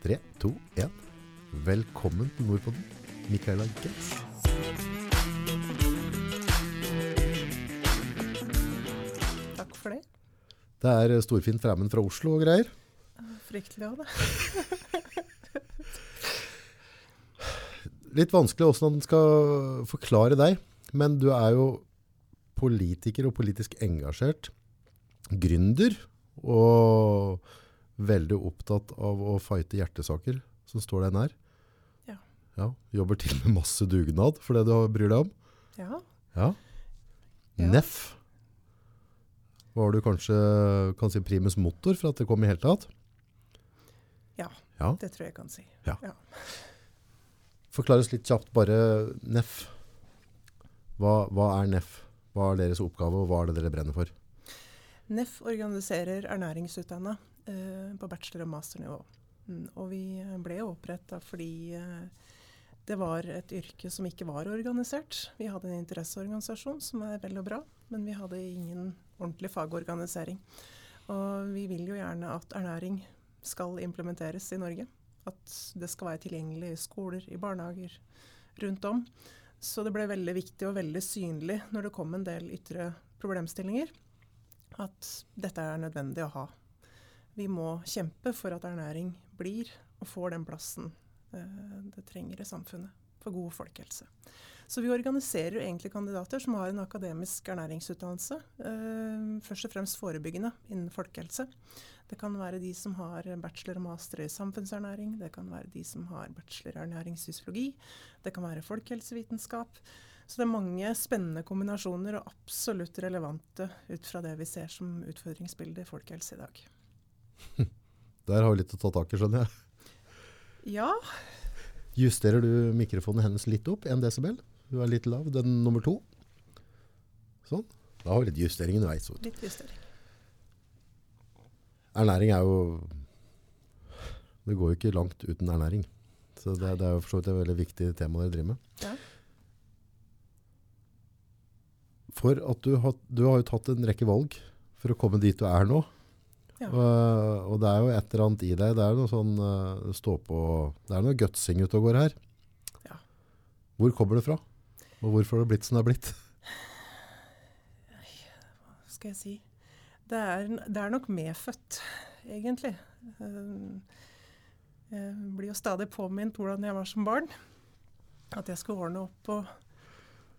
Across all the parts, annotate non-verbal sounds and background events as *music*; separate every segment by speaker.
Speaker 1: Tre, to, én. Velkommen til Nordpodden, Michaela Gens.
Speaker 2: Takk for det.
Speaker 1: Det er storfint fremmed fra Oslo og greier.
Speaker 2: Fryktelig òg, det. *laughs*
Speaker 1: Litt vanskelig åssen man skal forklare deg, men du er jo politiker og politisk engasjert. Gründer og veldig opptatt av å fighte hjertesaker som står deg nær.
Speaker 2: Ja.
Speaker 1: Ja, jobber til med masse dugnad for det du bryr deg om.
Speaker 2: Ja.
Speaker 1: Ja.
Speaker 2: Ja.
Speaker 1: Neff. Var du kanskje kan si primus motor for at det kom i hele tatt?
Speaker 2: Ja.
Speaker 1: Ja.
Speaker 2: Det tror jeg kan si.
Speaker 1: Ja.
Speaker 2: Ja.
Speaker 1: Forklar oss litt kjapt bare NEF. Hva, hva er NEF? Hva er deres oppgave, og hva er det dere brenner for?
Speaker 2: NEF organiserer ernæringsutdanna på bachelor- og masternivå. Mm, og vi ble oppretta fordi eh, det var et yrke som ikke var organisert. Vi hadde en interesseorganisasjon som er vel og bra, men vi hadde ingen ordentlig fagorganisering. Og vi vil jo gjerne at ernæring skal implementeres i Norge. At det skal være tilgjengelig i skoler, i barnehager, rundt om. Så det ble veldig viktig og veldig synlig når det kom en del ytre problemstillinger, at dette er nødvendig å ha. Vi må kjempe for at ernæring blir og får den plassen eh, det trenger i samfunnet for god folkehelse. Så vi organiserer jo egentlig kandidater som har en akademisk ernæringsutdannelse. Eh, først og fremst forebyggende innen folkehelse. Det kan være de som har bachelor og master i samfunnsernæring. Det kan være de som har bachelor i ernæringsfysiologi. Det kan være folkehelsevitenskap. Så det er mange spennende kombinasjoner og absolutt relevante ut fra det vi ser som utfordringsbildet i folkehelse i dag. *laughs*
Speaker 1: Der har vi litt å ta tak i, skjønner jeg.
Speaker 2: Ja,
Speaker 1: Justerer du mikrofonen hennes litt opp, 1 desibel? Du er litt lav, den nummer to. Sånn. Da har vi litt justering underveis.
Speaker 2: litt justering.
Speaker 1: Ernæring er jo Det går jo ikke langt uten ernæring. Så det, det er jo for så vidt et veldig viktig tema dere driver med.
Speaker 2: Ja.
Speaker 1: For at du har, du har jo tatt en rekke valg for å komme dit du er nå.
Speaker 2: Ja.
Speaker 1: Og, og det er jo et eller annet i deg. Det er noe sånn uh, stå på Det er noe gutsing ute og går her.
Speaker 2: Ja.
Speaker 1: Hvor kommer det fra? Og hvorfor har det blitt som det har blitt?
Speaker 2: Hva skal jeg si? Det er, det er nok medfødt, egentlig. Um, Jeg blir jo stadig påminnet hvordan jeg var som barn. At jeg skulle ordne opp og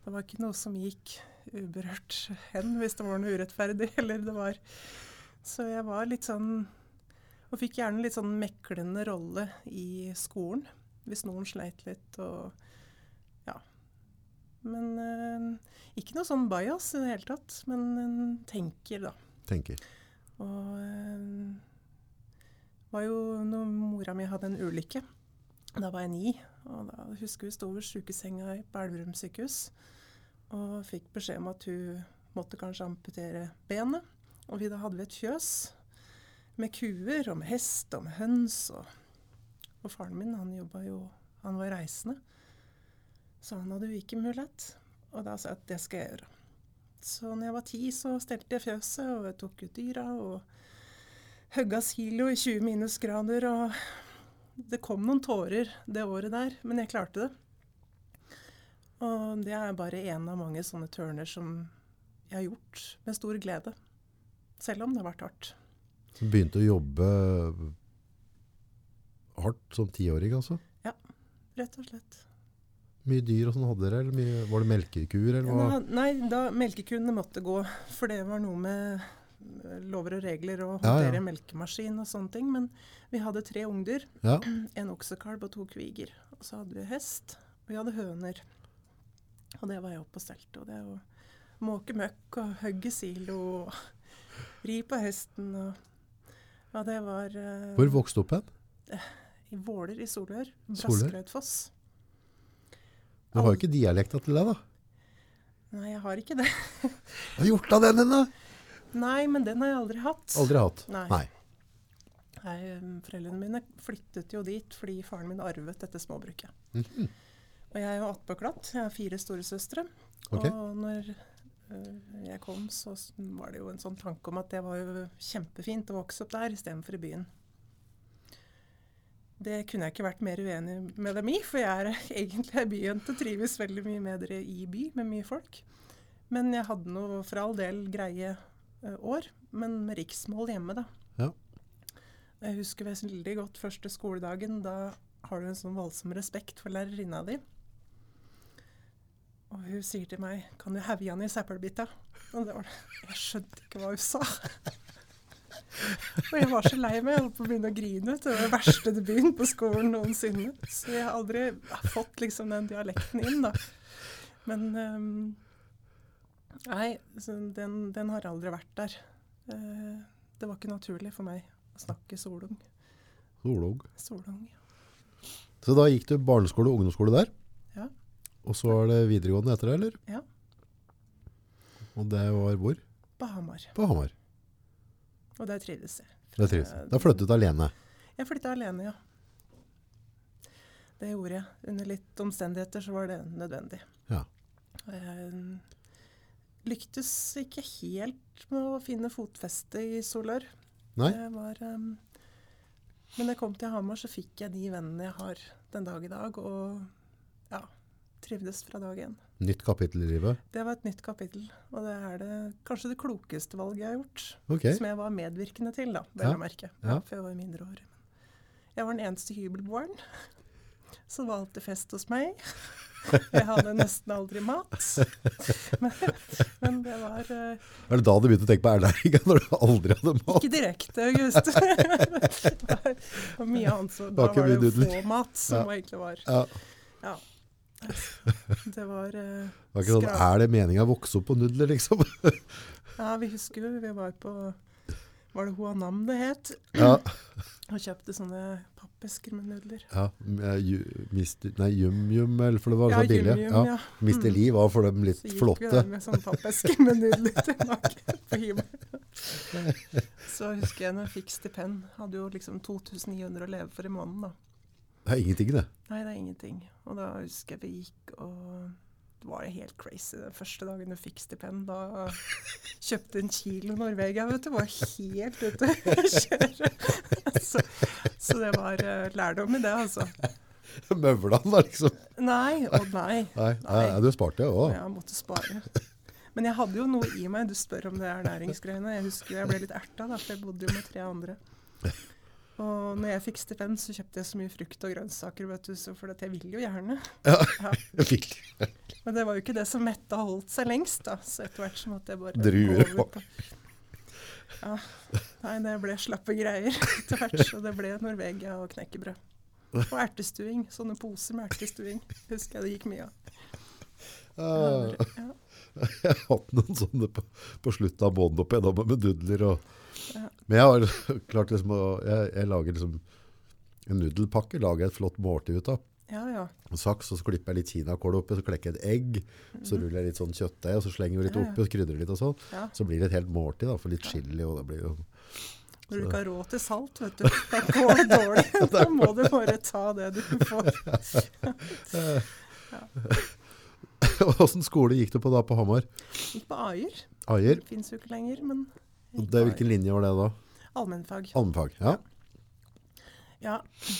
Speaker 2: Det var ikke noe som gikk uberørt hen hvis det var noe urettferdig. *laughs* Eller det var Så jeg var litt sånn Og fikk gjerne litt sånn meklende rolle i skolen. Hvis noen sleit litt og Ja. Men øh, ikke noe sånn bias i det hele tatt. Men en tenker, da.
Speaker 1: Tenker.
Speaker 2: Og øh, var jo når mora mi hadde en ulykke. Da var jeg ni. Og da husker vi sto ved sykesenga i- på Elverum sykehus og fikk beskjed om at hun måtte kanskje amputere benet. Og vi, da hadde vi et fjøs med kuer og med hest og med høns. Og, og faren min han jo Han var reisende. Så han hadde jo ikke mulighet. Og da sa jeg at det skal jeg gjøre. Så når jeg var ti, så stelte jeg fjøset, og jeg tok ut dyra og hogga silo i 20 minusgrader. Og det kom noen tårer det året der, men jeg klarte det. Og det er bare en av mange sånne tørner som jeg har gjort med stor glede. Selv om det har vært hardt.
Speaker 1: Så begynte å jobbe hardt som tiåring, altså.
Speaker 2: Ja, Rett og slett.
Speaker 1: Mye dyr og sånn hadde dere, eller mye, var det melkekuer, eller hva?
Speaker 2: Ja, nei, da melkekuene måtte gå, for det var noe med lover og regler og
Speaker 1: Ja, ja.
Speaker 2: melkemaskin og sånne ting. Men vi hadde tre ungdyr.
Speaker 1: Ja,
Speaker 2: En oksekalv og to kviger. Og så hadde vi hest, og vi hadde høner. Og det var jeg oppe og stelte. Og det å måke møkk og hogge silo og ri på hesten og Ja, det var uh,
Speaker 1: hvor vokste du opp hen?
Speaker 2: I Våler i Solør. Braskrøydfoss.
Speaker 1: Du har jo ikke dialekta til deg, da.
Speaker 2: Nei, jeg har ikke det. *laughs*
Speaker 1: Hva har du gjort av den ennå?
Speaker 2: Nei, men den har jeg aldri hatt.
Speaker 1: Aldri hatt.
Speaker 2: Nei.
Speaker 1: Nei.
Speaker 2: Nei, um, Foreldrene mine flyttet jo dit fordi faren min arvet dette småbruket.
Speaker 1: Mhm.
Speaker 2: Og jeg er jo attpåklatt. Jeg har fire storesøstre.
Speaker 1: Okay.
Speaker 2: Og når jeg kom, så var det jo en sånn tanke om at det var jo kjempefint å vokse opp der istedenfor i byen. det kunne jeg ikke vært mer uenig med dem i, for jeg er *laughs* egentlig ei byjente. Trives veldig mye med dere i by, med mye folk. Men jeg hadde nå for all del greie eh, år, men med riksmål hjemme, da.
Speaker 1: Ja.
Speaker 2: Jeg husker veldig godt første skoledagen. Da har du en sånn voldsom respekt for lærerinna di. Og hun sier til meg 'Kan du hevje han i søppelbita?' Og det var det. Jeg skjønte ikke hva hun sa. Og jeg var så lei meg. Jeg holdt på å begynne å grine. Det var den verste debuten på skolen noensinne. Så jeg har aldri fått liksom den dialekten inn, da. Men um, Nei, den, den, har aldri vært der. Uh, det var ikke naturlig for meg å snakke solung.
Speaker 1: Solung.
Speaker 2: Solung. ja.
Speaker 1: Så da gikk du barneskole og ungdomsskole der? Og så var det videregående etter det, eller?
Speaker 2: Ja.
Speaker 1: Og det var hvor?
Speaker 2: På Hamar.
Speaker 1: På Hamar.
Speaker 2: Og der trivdes jeg.
Speaker 1: Der trivdes Da flyttet du alene?
Speaker 2: Jeg flytta alene, ja. Det gjorde jeg. Under litt omstendigheter så var det nødvendig.
Speaker 1: Ja.
Speaker 2: Og jeg lyktes ikke helt med å finne fotfeste i Solør.
Speaker 1: Nei?
Speaker 2: Det var, um, men da jeg kom til Hamar, så fikk jeg de vennene jeg har den dag i dag. Og trivdes fra dag én.
Speaker 1: Nytt kapittel i livet?
Speaker 2: Det var et nytt kapittel. Og det er det, kanskje det klokeste valget jeg har gjort.
Speaker 1: Okay.
Speaker 2: Som jeg var medvirkende til, da, vel
Speaker 1: ja.
Speaker 2: å merke.
Speaker 1: Ja.
Speaker 2: For jeg var mindreårig. Jeg var den eneste hybelboeren. *laughs* Så valgte var alltid fest hos meg. *laughs* Jeg hadde nesten aldri mat. *laughs* Men, men det var uh,
Speaker 1: Er det da du begynte å tenke på ernæringa? Når du aldri hadde mat?
Speaker 2: Ikke direkte, August. det var mye annet. Så, da var det jo få mat som
Speaker 1: ja.
Speaker 2: egentlig var
Speaker 1: ja.
Speaker 2: ja. Det var
Speaker 1: var ikke sånn, Er det meninga å vokse opp på nudler, liksom? *laughs*
Speaker 2: ja, vi husker jo vi var på Var det Huanam det het?
Speaker 1: Ja.
Speaker 2: Og kjøpte sånne pappesker med nudler.
Speaker 1: Ja, mister, Nei, Yum-Yum, eller for det var
Speaker 2: ja,
Speaker 1: så billig.
Speaker 2: Yum -yum,
Speaker 1: ja. Mr. Mm. Lee var for dem litt flotte.
Speaker 2: så gikk
Speaker 1: flotte.
Speaker 2: vi der med sånne pappesker med nudler tilbake på hybelen. *laughs* Så husker jeg når jeg fikk stipend, hadde jo liksom 2900 å leve for i måneden, da.
Speaker 1: Det er ingenting, det.
Speaker 2: Nei, det er ingenting. Og da husker jeg vi gikk og det var helt crazy den første dagen du fikk stipend. Da *laughs* kjøpte en kilo Norvegia, vet du. Var helt ute å *laughs* kjøre. Så, så, det var uh, lærdom i det, altså. *laughs*
Speaker 1: Møvlene, da, liksom?
Speaker 2: Nei. Å nei.
Speaker 1: Nei, nei. nei du sparte jo òg.
Speaker 2: Ja, måtte spare. Men jeg hadde jo noe i meg. Du spør om det er næringsgreiene. Jeg husker jeg ble litt erta, da, for jeg bodde jo med tre andre. Og når jeg fikk stipend, så kjøpte jeg så mye frukt og grønnsaker, vet du, så for jeg vil jo gjerne.
Speaker 1: Ja,
Speaker 2: ja. *laughs*
Speaker 1: jeg vil.
Speaker 2: Men det var jo ikke det som metta holdt seg lengst, da. Så etter hvert så måtte jeg bare
Speaker 1: Druer
Speaker 2: på Ja. Nei, det ble slappe greier etter hvert. Så det ble Norvegia og knekkebrød. Og ertestuing. Sånne poser med ertestuing. Husker jeg det gikk mye av.
Speaker 1: Uh, ja. *laughs* Jeg har hatt noen sånne på, på slutten av opp igjennom med dudler og
Speaker 2: ja.
Speaker 1: Men jeg har *laughs* klart liksom å jeg, jeg, lager liksom en nudelpakke, lager et flott måltid ut av.
Speaker 2: Ja, ja.
Speaker 1: En saks, og så klipper jeg litt kinakål oppi, så klekker jeg et egg. Så ruller jeg litt sånn kjøttdeig, og så slenger vi litt
Speaker 2: Ja, ja.
Speaker 1: oppi og krydrer litt og sånn.
Speaker 2: ja.
Speaker 1: Så blir det et helt måltid, da, for litt chili, og det blir jo
Speaker 2: Når du ikke har råd til salt, vet du, da går *laughs* det dårlig. Da må du bare ta det du får. *laughs*
Speaker 1: Åssen skole gikk du på da på Hamar?
Speaker 2: Gikk på.
Speaker 1: Ajer?
Speaker 2: Det fins jo ikke lenger, men
Speaker 1: Det, hvilken linje var det da?
Speaker 2: Allmennfag.
Speaker 1: Allmennfag? Ja.
Speaker 2: Ja,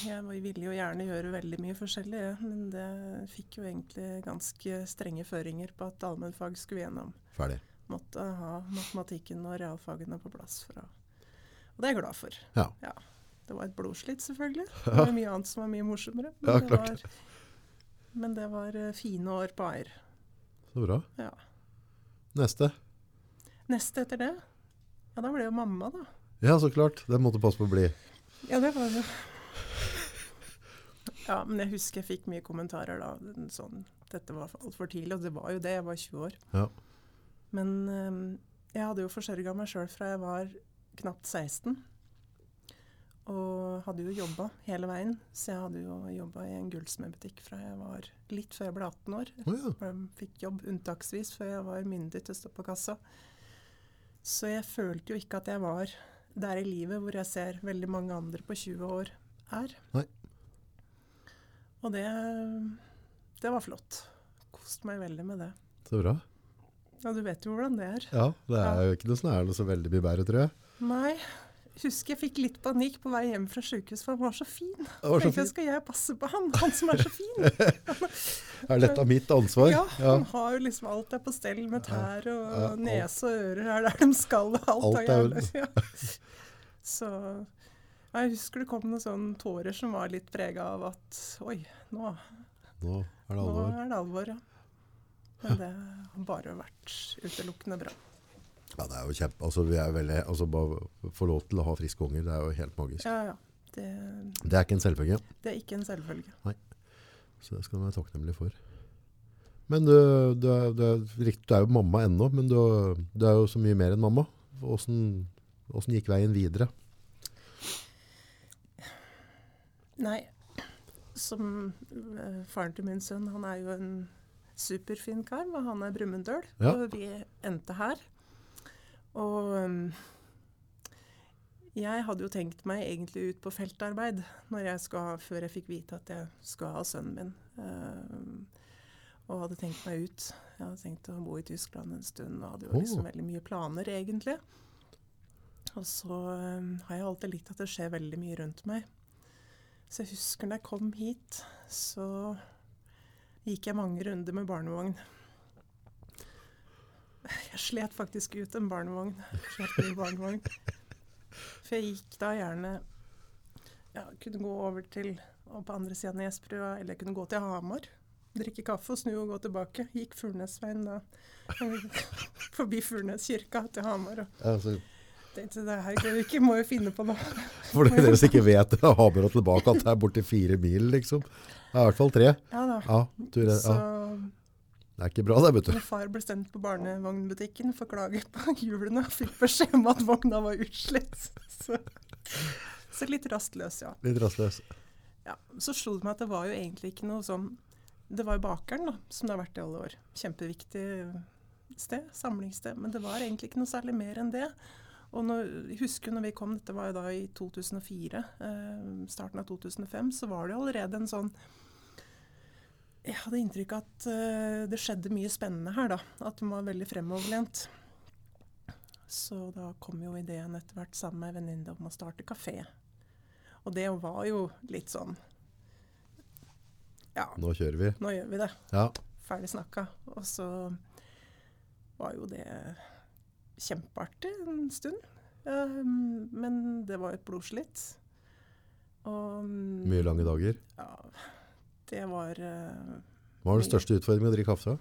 Speaker 2: jeg ville jo gjerne gjøre veldig mye forskjellig, ja, men det fikk jo egentlig ganske strenge føringer på at allmennfag skulle gjennom.
Speaker 1: Ferdig.
Speaker 2: Måtte ha matematikken og realfagene på plass. For å, og det er jeg glad for.
Speaker 1: Ja.
Speaker 2: Det var et blodslitt, selvfølgelig. *laughs* Det var mye annet som var mye morsommere.
Speaker 1: Ja,
Speaker 2: det
Speaker 1: klart.
Speaker 2: var, men det var eh, fine år på Ayer.
Speaker 1: Så bra.
Speaker 2: Ja.
Speaker 1: Neste?
Speaker 2: Neste etter det, ja da ble jo mamma, da.
Speaker 1: Ja, så klart. Det måtte passe på å bli.
Speaker 2: Ja, det var jo *laughs* Ja, men jeg husker jeg fikk mye kommentarer da. Sånn, dette var altfor tidlig, og det var jo det. Jeg var 20 år.
Speaker 1: Ja.
Speaker 2: Men um, jeg hadde jo forsørga meg sjøl fra jeg var knapt 16. Og hadde jo jobba hele veien. Så jeg hadde jo jobba i en gullsmedbutikk fra jeg var litt før jeg ble 18 år.
Speaker 1: Oh, ja.
Speaker 2: Jeg fikk jobb unntaksvis før jeg var myndig til å stå på kassa. Så jeg følte jo ikke at jeg var der i livet hvor jeg ser veldig mange andre på 20 år er.
Speaker 1: Nei.
Speaker 2: Og det, det var flott. Kost meg veldig med det.
Speaker 1: Så bra.
Speaker 2: Ja, du vet jo hvordan det er.
Speaker 1: Ja, det er jo ikke noe som er noe så veldig mye bedre, tror jeg.
Speaker 2: Nei, husker jeg fikk litt panikk på vei hjem fra sykehus, for han var så fin.
Speaker 1: Var så
Speaker 2: Tenkte
Speaker 1: fin.
Speaker 2: skal jeg passe på han? Han som er så fin. *laughs*
Speaker 1: Er dette mitt ansvar?
Speaker 2: Ja, han har jo liksom alt er på stell med tær og
Speaker 1: Ja,
Speaker 2: nese og ører er der de skal. og Alt,
Speaker 1: Alt
Speaker 2: er
Speaker 1: er.
Speaker 2: Ja. Så jeg husker det kom noen sånne tårer som var litt prega av at oi, nå,
Speaker 1: Nå er det
Speaker 2: nå
Speaker 1: alvor.
Speaker 2: er det alvor, ja. Men det har bare vært utelukkende bra.
Speaker 1: Ja, det er jo kjempe... Altså, vi er veldig... Altså, bare få lov til å ha friske unger, det er jo helt magisk.
Speaker 2: Ja, ja. Det,
Speaker 1: Det er ikke en selvfølge,
Speaker 2: det er ikke en selvfølge. Nei.
Speaker 1: så det skal du være takknemlig for. Men du, du, er, du, er, du er jo mamma ennå, men du, du er jo så mye mer enn mamma. Hvordan gikk veien videre?
Speaker 2: Nei, som eh, faren til min sønn, han er jo en superfin kar, og han er brumunddøl.
Speaker 1: Ja.
Speaker 2: Og vi endte her. Og um, jeg hadde jo tenkt meg egentlig ut på feltarbeid når jeg skal, før jeg fikk vite at jeg skulle ha sønnen min. Eh, og hadde tenkt meg ut. Jeg hadde tenkt å bo i Tyskland en stund og hadde jo liksom
Speaker 1: Oh.
Speaker 2: veldig mye planer, egentlig. Og så um, har jeg alltid likt at det skjer veldig mye rundt meg. Så jeg husker da jeg kom hit, så gikk jeg mange runder med barnevogn. Jeg slet faktisk ut en barnevogn. En barnevogn. For jeg gikk da gjerne ja, kunne gå over til og på andre siden av Nesbrua, eller jeg kunne gå til Hamar. Drikke kaffe og snu og gå tilbake. Gikk Furnesveien da. *laughs* Forbi Furnes kirka til Hamar. Og
Speaker 1: Altså,
Speaker 2: tenkte det her går ikke, må jo finne på noe. *laughs*
Speaker 1: for *laughs* dere som ikke vet det, Hamar og tilbake, at det er borti fire mil, liksom. Det er i hvert fall tre.
Speaker 2: Ja da.
Speaker 1: Ja,
Speaker 2: Så
Speaker 1: ja. Det er ikke bra det, vet du.
Speaker 2: Når far ble sendt på barnevognbutikken for klage på *laughs* hjulene, og fikk beskjed om at vogna var utslitt. *laughs* Så, så litt rastløs, ja.
Speaker 1: Litt rastløs.
Speaker 2: ja. Så slo det meg at det var jo egentlig ikke noe sånn Det var jo bakeren, da, som det har vært i alle år. Kjempeviktig sted, samlingssted. Men det var egentlig ikke noe særlig mer enn det. Og når, jeg husker når vi kom, dette var jo da i 2004, eh, starten av 2005, så var det allerede en sånn Jeg hadde inntrykk av at uh, det skjedde mye spennende her, da. At hun var veldig fremoverlent. Så da kom jo ideen etter hvert sammen med venninne om å starte kafé. Og det var jo litt sånn Ja,
Speaker 1: Nå kjører vi.
Speaker 2: nå gjør vi det.
Speaker 1: Ja.
Speaker 2: Ferdig snakka. Og så var jo det kjempeartig en stund. Um, men det var jo et blodslitt. Og um,
Speaker 1: Mye lange dager.
Speaker 2: Ja, det var uh,
Speaker 1: Hva var den største utfordringen med å drikke kaffe?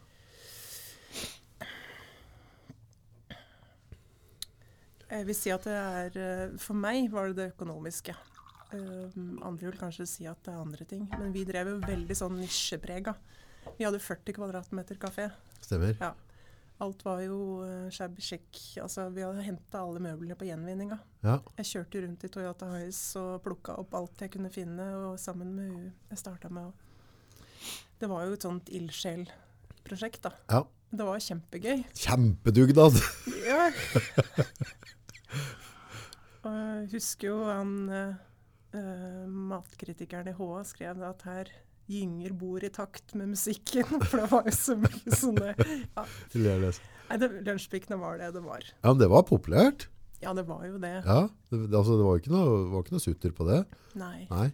Speaker 2: Jeg vil si at det er eh, For meg var det det økonomiske. Uh, andre vil kanskje si at det er andre ting. Men vi drev jo veldig sånn nisjeprega. Vi hadde 40 kvadratmeter kafé.
Speaker 1: Stemmer.
Speaker 2: Ja. Alt var jo uh, shabby chic. Altså, vi hadde henta alle møblene på gjenvinninga.
Speaker 1: Ja.
Speaker 2: Jeg kjørte rundt i Toyota Highs og plukka opp alt jeg kunne finne, og sammen med hun jeg starta med Det var jo et sånt ildsjelprosjekt, da.
Speaker 1: ja.
Speaker 2: Det var kjempegøy.
Speaker 1: Kjempedugnad!
Speaker 2: Ja. og jeg husker jo han eh, matkritikeren i HA skrev at her gynger bord i takt med musikken. For det var jo så mye sånne ja. Nei, Lunsjpikene var det det var.
Speaker 1: Ja, men det var populært.
Speaker 2: Ja, det var jo det.
Speaker 1: Ja, det, det- altså, det var ikke noe, var ikke noe sutter på det.
Speaker 2: Nei.
Speaker 1: Nei.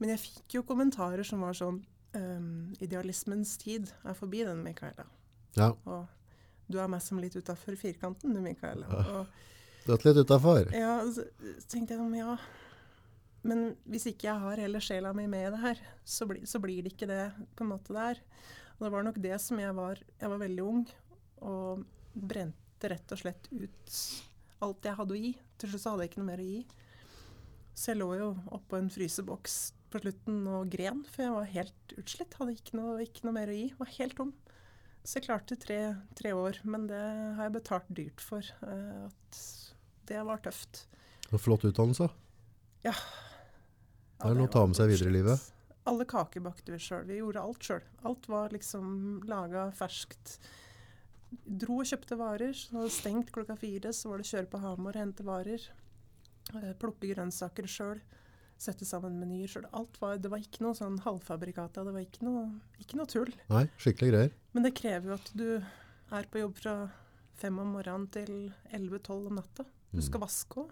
Speaker 2: Men jeg fikk jo kommentarer som var sånn ehm, Idealismens tid er forbi den, Mikaela.
Speaker 1: Ja,
Speaker 2: Og du er meg som litt utafor firkanten, du, Michaela. Og
Speaker 1: døtt litt utenfor.
Speaker 2: ja, så tenkte jeg om, ja Men hvis ikke jeg har hele sjela mi med i det her, så, bli, så blir det ikke det på en måte det er. Og det var nok det som jeg var Jeg var veldig ung og brente rett og slett ut alt jeg hadde å gi. Til slutt så hadde jeg ikke noe mer å gi. Så jeg lå jo oppå en fryseboks på slutten og gren, for jeg var helt utslitt. Hadde ikke noe, ikke noe mer å gi. Var helt tom. Så jeg klarte tre, tre år, men det har jeg betalt dyrt for. eh, at det var tøft.
Speaker 1: Og flott utdannelse.
Speaker 2: Ja.
Speaker 1: Det er noe å ta med seg videre i livet.
Speaker 2: Alle kaker bakte vi sjøl. Vi gjorde alt sjøl. Alt var liksom laga ferskt. Dro og kjøpte varer. Så stengt klokka fire, så var det kjøre på Hamar og hente varer. Eh, Plukke grønnsaker sjøl. Sette sammen menyer sjøl. Alt var, det var ikke noe sånn halvfabrikata. Det var ikke noe, ikke noe tull.
Speaker 1: Nei, skikkelig greier.
Speaker 2: Men det krever jo at du er på jobb fra fem om morgenen til 11-12 om natta. Du
Speaker 1: Mm.
Speaker 2: skal vaske òg.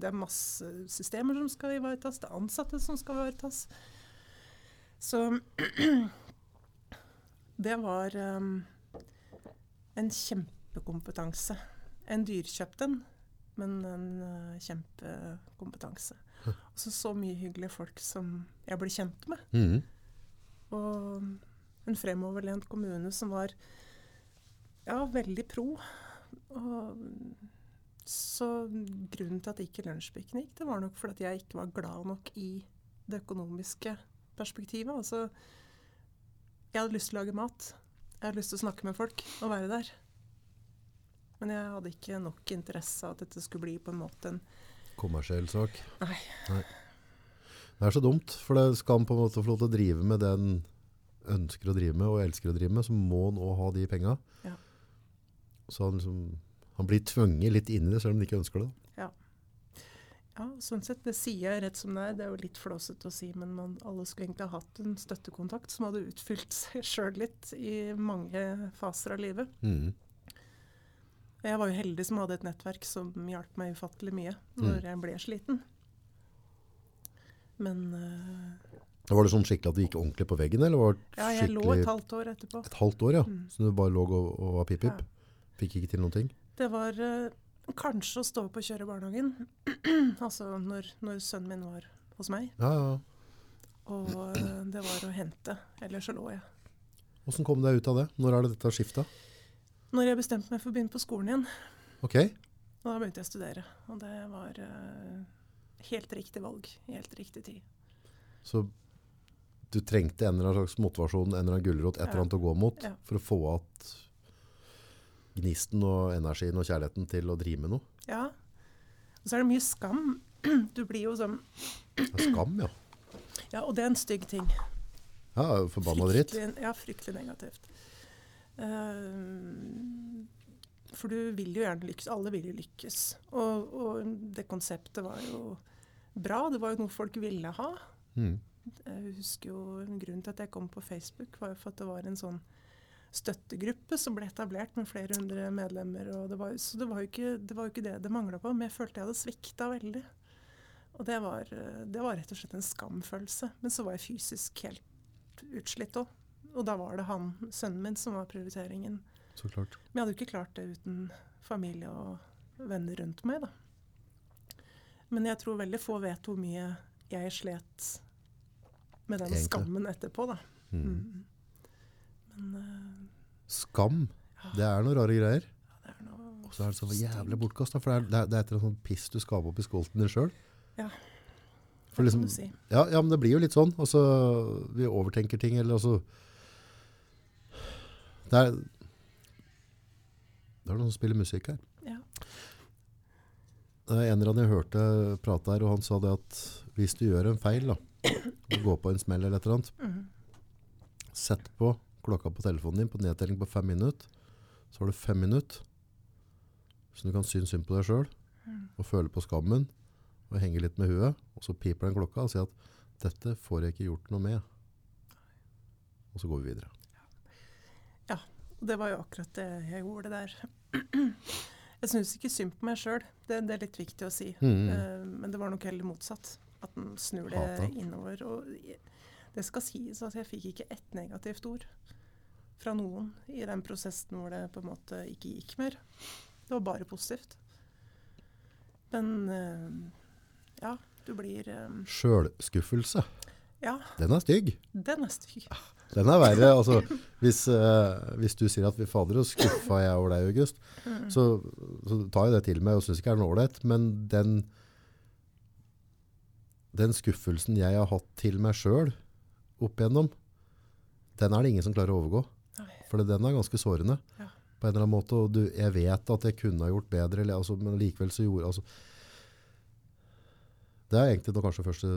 Speaker 2: Det er masse systemer som skal ivaretas. Det er ansatte som skal ivaretas. Så *clears throat* det var um, en kjempekompetanse. En dyrkjøpt en, men en uh, kjempekompetanse. Og så så mye hyggelige folk som jeg ble kjent med.
Speaker 1: Mm.
Speaker 2: Og en fremoverlent kommune som var ja, veldig pro. Og så grunnen til at det ikke lunsjpiknik, det var nok fordi at jeg ikke var glad nok i det økonomiske perspektivet. Altså, jeg hadde lyst til å lage mat. Jeg hadde lyst til å snakke med folk og være der. Men jeg hadde ikke nok interesse av at dette skulle bli på en måte en
Speaker 1: Kommersiell sak.
Speaker 2: Nei.
Speaker 1: Det er så dumt, for det skal han på en måte få lov til å drive med det han ønsker å drive med og elsker å drive med, så må han òg ha de penga.
Speaker 2: Ja.
Speaker 1: Så han, liksom, han blir tvunget litt inn i det, selv om han ikke ønsker det.
Speaker 2: Ja, sånn sett. Det sier jeg rett som det er. Det er jo litt flåsete å si, men man, alle skulle egentlig ha hatt en støttekontakt som hadde utfylt seg *laughs* sjøl litt i mange faser av livet.
Speaker 1: Mhm.
Speaker 2: Jeg var jo heldig som hadde et nettverk som hjalp meg ufattelig mye når jeg ble sliten. Men uh,
Speaker 1: Var det sånn skikkelig at du gikk ordentlig på veggen, eller var det
Speaker 2: ja, jeg lå et halvt år etterpå.
Speaker 1: et halvt år, ja?
Speaker 2: Mm.
Speaker 1: Så du bare lå og, og var pip-pip?
Speaker 2: Ja.
Speaker 1: Fikk ikke til noen ting?
Speaker 2: Det var uh, kanskje å stå opp og kjøre barnehagen. *clears throat* altså når, når sønnen min var hos meg.
Speaker 1: Ja, ja.
Speaker 2: Og uh, det var å hente. Ellers så lå jeg.
Speaker 1: Hvordan kom du deg ut av det? Når er det dette skifta?
Speaker 2: Når jeg bestemte meg for å begynne på skolen igjen,
Speaker 1: Ok,
Speaker 2: og da begynte jeg å studere. Og det var uh, helt riktig valg i helt riktig tid.
Speaker 1: så du trengte en eller annen slags motivasjon, en eller annen gulrot, et
Speaker 2: Ja.
Speaker 1: eller annet å gå mot,
Speaker 2: Ja.
Speaker 1: for å få att gnisten og energien og kjærligheten til å drive med noe.
Speaker 2: Ja. Og så er det mye skam. *clears throat* Du blir jo sånn
Speaker 1: skam, ja. *clears throat*
Speaker 2: Ja, og det er en stygg ting.
Speaker 1: Ja, forbanna dritt.
Speaker 2: Ja, fryktelig negativt. Eh, for du vil jo gjerne lykkes. Alle vil jo lykkes. Og, og det konseptet var jo bra. Det var jo noe folk ville ha.
Speaker 1: Mm.
Speaker 2: Jeg husker jo Grunnen til at jeg kom på Facebook, var jo for at det var en sånn støttegruppe som ble etablert med flere hundre medlemmer. Og det var, så det var jo ikke det, var jo ikke det det mangla på. Men jeg følte jeg hadde svikta veldig. Og det var, det var rett og slett en skamfølelse. Men så var jeg fysisk helt utslitt òg. Og da var det han, sønnen min, som var prioriteringen.
Speaker 1: Så klart.
Speaker 2: Men jeg hadde jo ikke klart det uten familie og venner rundt meg, da. Men jeg tror veldig få vet hvor mye jeg slet med den
Speaker 1: Egentlig.
Speaker 2: skammen etterpå, da.
Speaker 1: Mm.
Speaker 2: Mm. Men uh,
Speaker 1: Skam, det er noen rare greier.
Speaker 2: ja, det er noe
Speaker 1: Og så er det så jævlig bortkasta, for det er, det er, det et eller annet piss du skaper opp i skolten din sjøl.
Speaker 2: Ja,
Speaker 1: liksom,
Speaker 2: si.
Speaker 1: ja, ja, men det blir jo litt sånn. Altså, vi overtenker ting, eller altså Det er Det er noen som spiller musikk her.
Speaker 2: Ja.
Speaker 1: Det er en eller annen jeg hørte prate her, og han sa det at hvis du gjør en feil, da, *coughs* du går på en smell eller et eller annet,
Speaker 2: mm.
Speaker 1: sett på klokka på telefonen din på nedtelling på fem minutter, så har du fem minutter så du kan synes synd på deg sjøl
Speaker 2: Mm.
Speaker 1: og føle på skammen og henge litt med huet, og så piper den klokka og sier at dette får jeg ikke gjort noe med. Og så går vi videre.
Speaker 2: Og det var jo akkurat det jeg gjorde der. *clears throat* Jeg syns ikke synd på meg sjøl, det, det er litt viktig å si.
Speaker 1: Mm.
Speaker 2: Eh, men det var nok heller motsatt. At den snur det
Speaker 1: Hata.
Speaker 2: innover. Og det skal sies at jeg fikk ikke ett negativt ord fra noen i den prosessen hvor det på en måte ikke gikk mer. Det var bare positivt. Men eh, ja, du blir eh,
Speaker 1: Sjølskuffelse.
Speaker 2: Ja,
Speaker 1: Den er stygg.
Speaker 2: den er stygg.
Speaker 1: Den er verre. Altså, hvis, eh, hvis du sier at vi fader og skuffa jeg over deg, August,
Speaker 2: Mm.
Speaker 1: så, så tar jeg det til meg og syns ikke det er noe ålreit. Men den, den skuffelsen jeg har hatt til meg sjøl opp igjennom, den er det ingen som klarer å overgå.
Speaker 2: Nei.
Speaker 1: For den er ganske sårende.
Speaker 2: Ja.
Speaker 1: På en eller annen måte, og du, jeg vet at jeg kunne ha gjort bedre, eller, altså, men likevel så gjorde altså, Det er egentlig nå kanskje første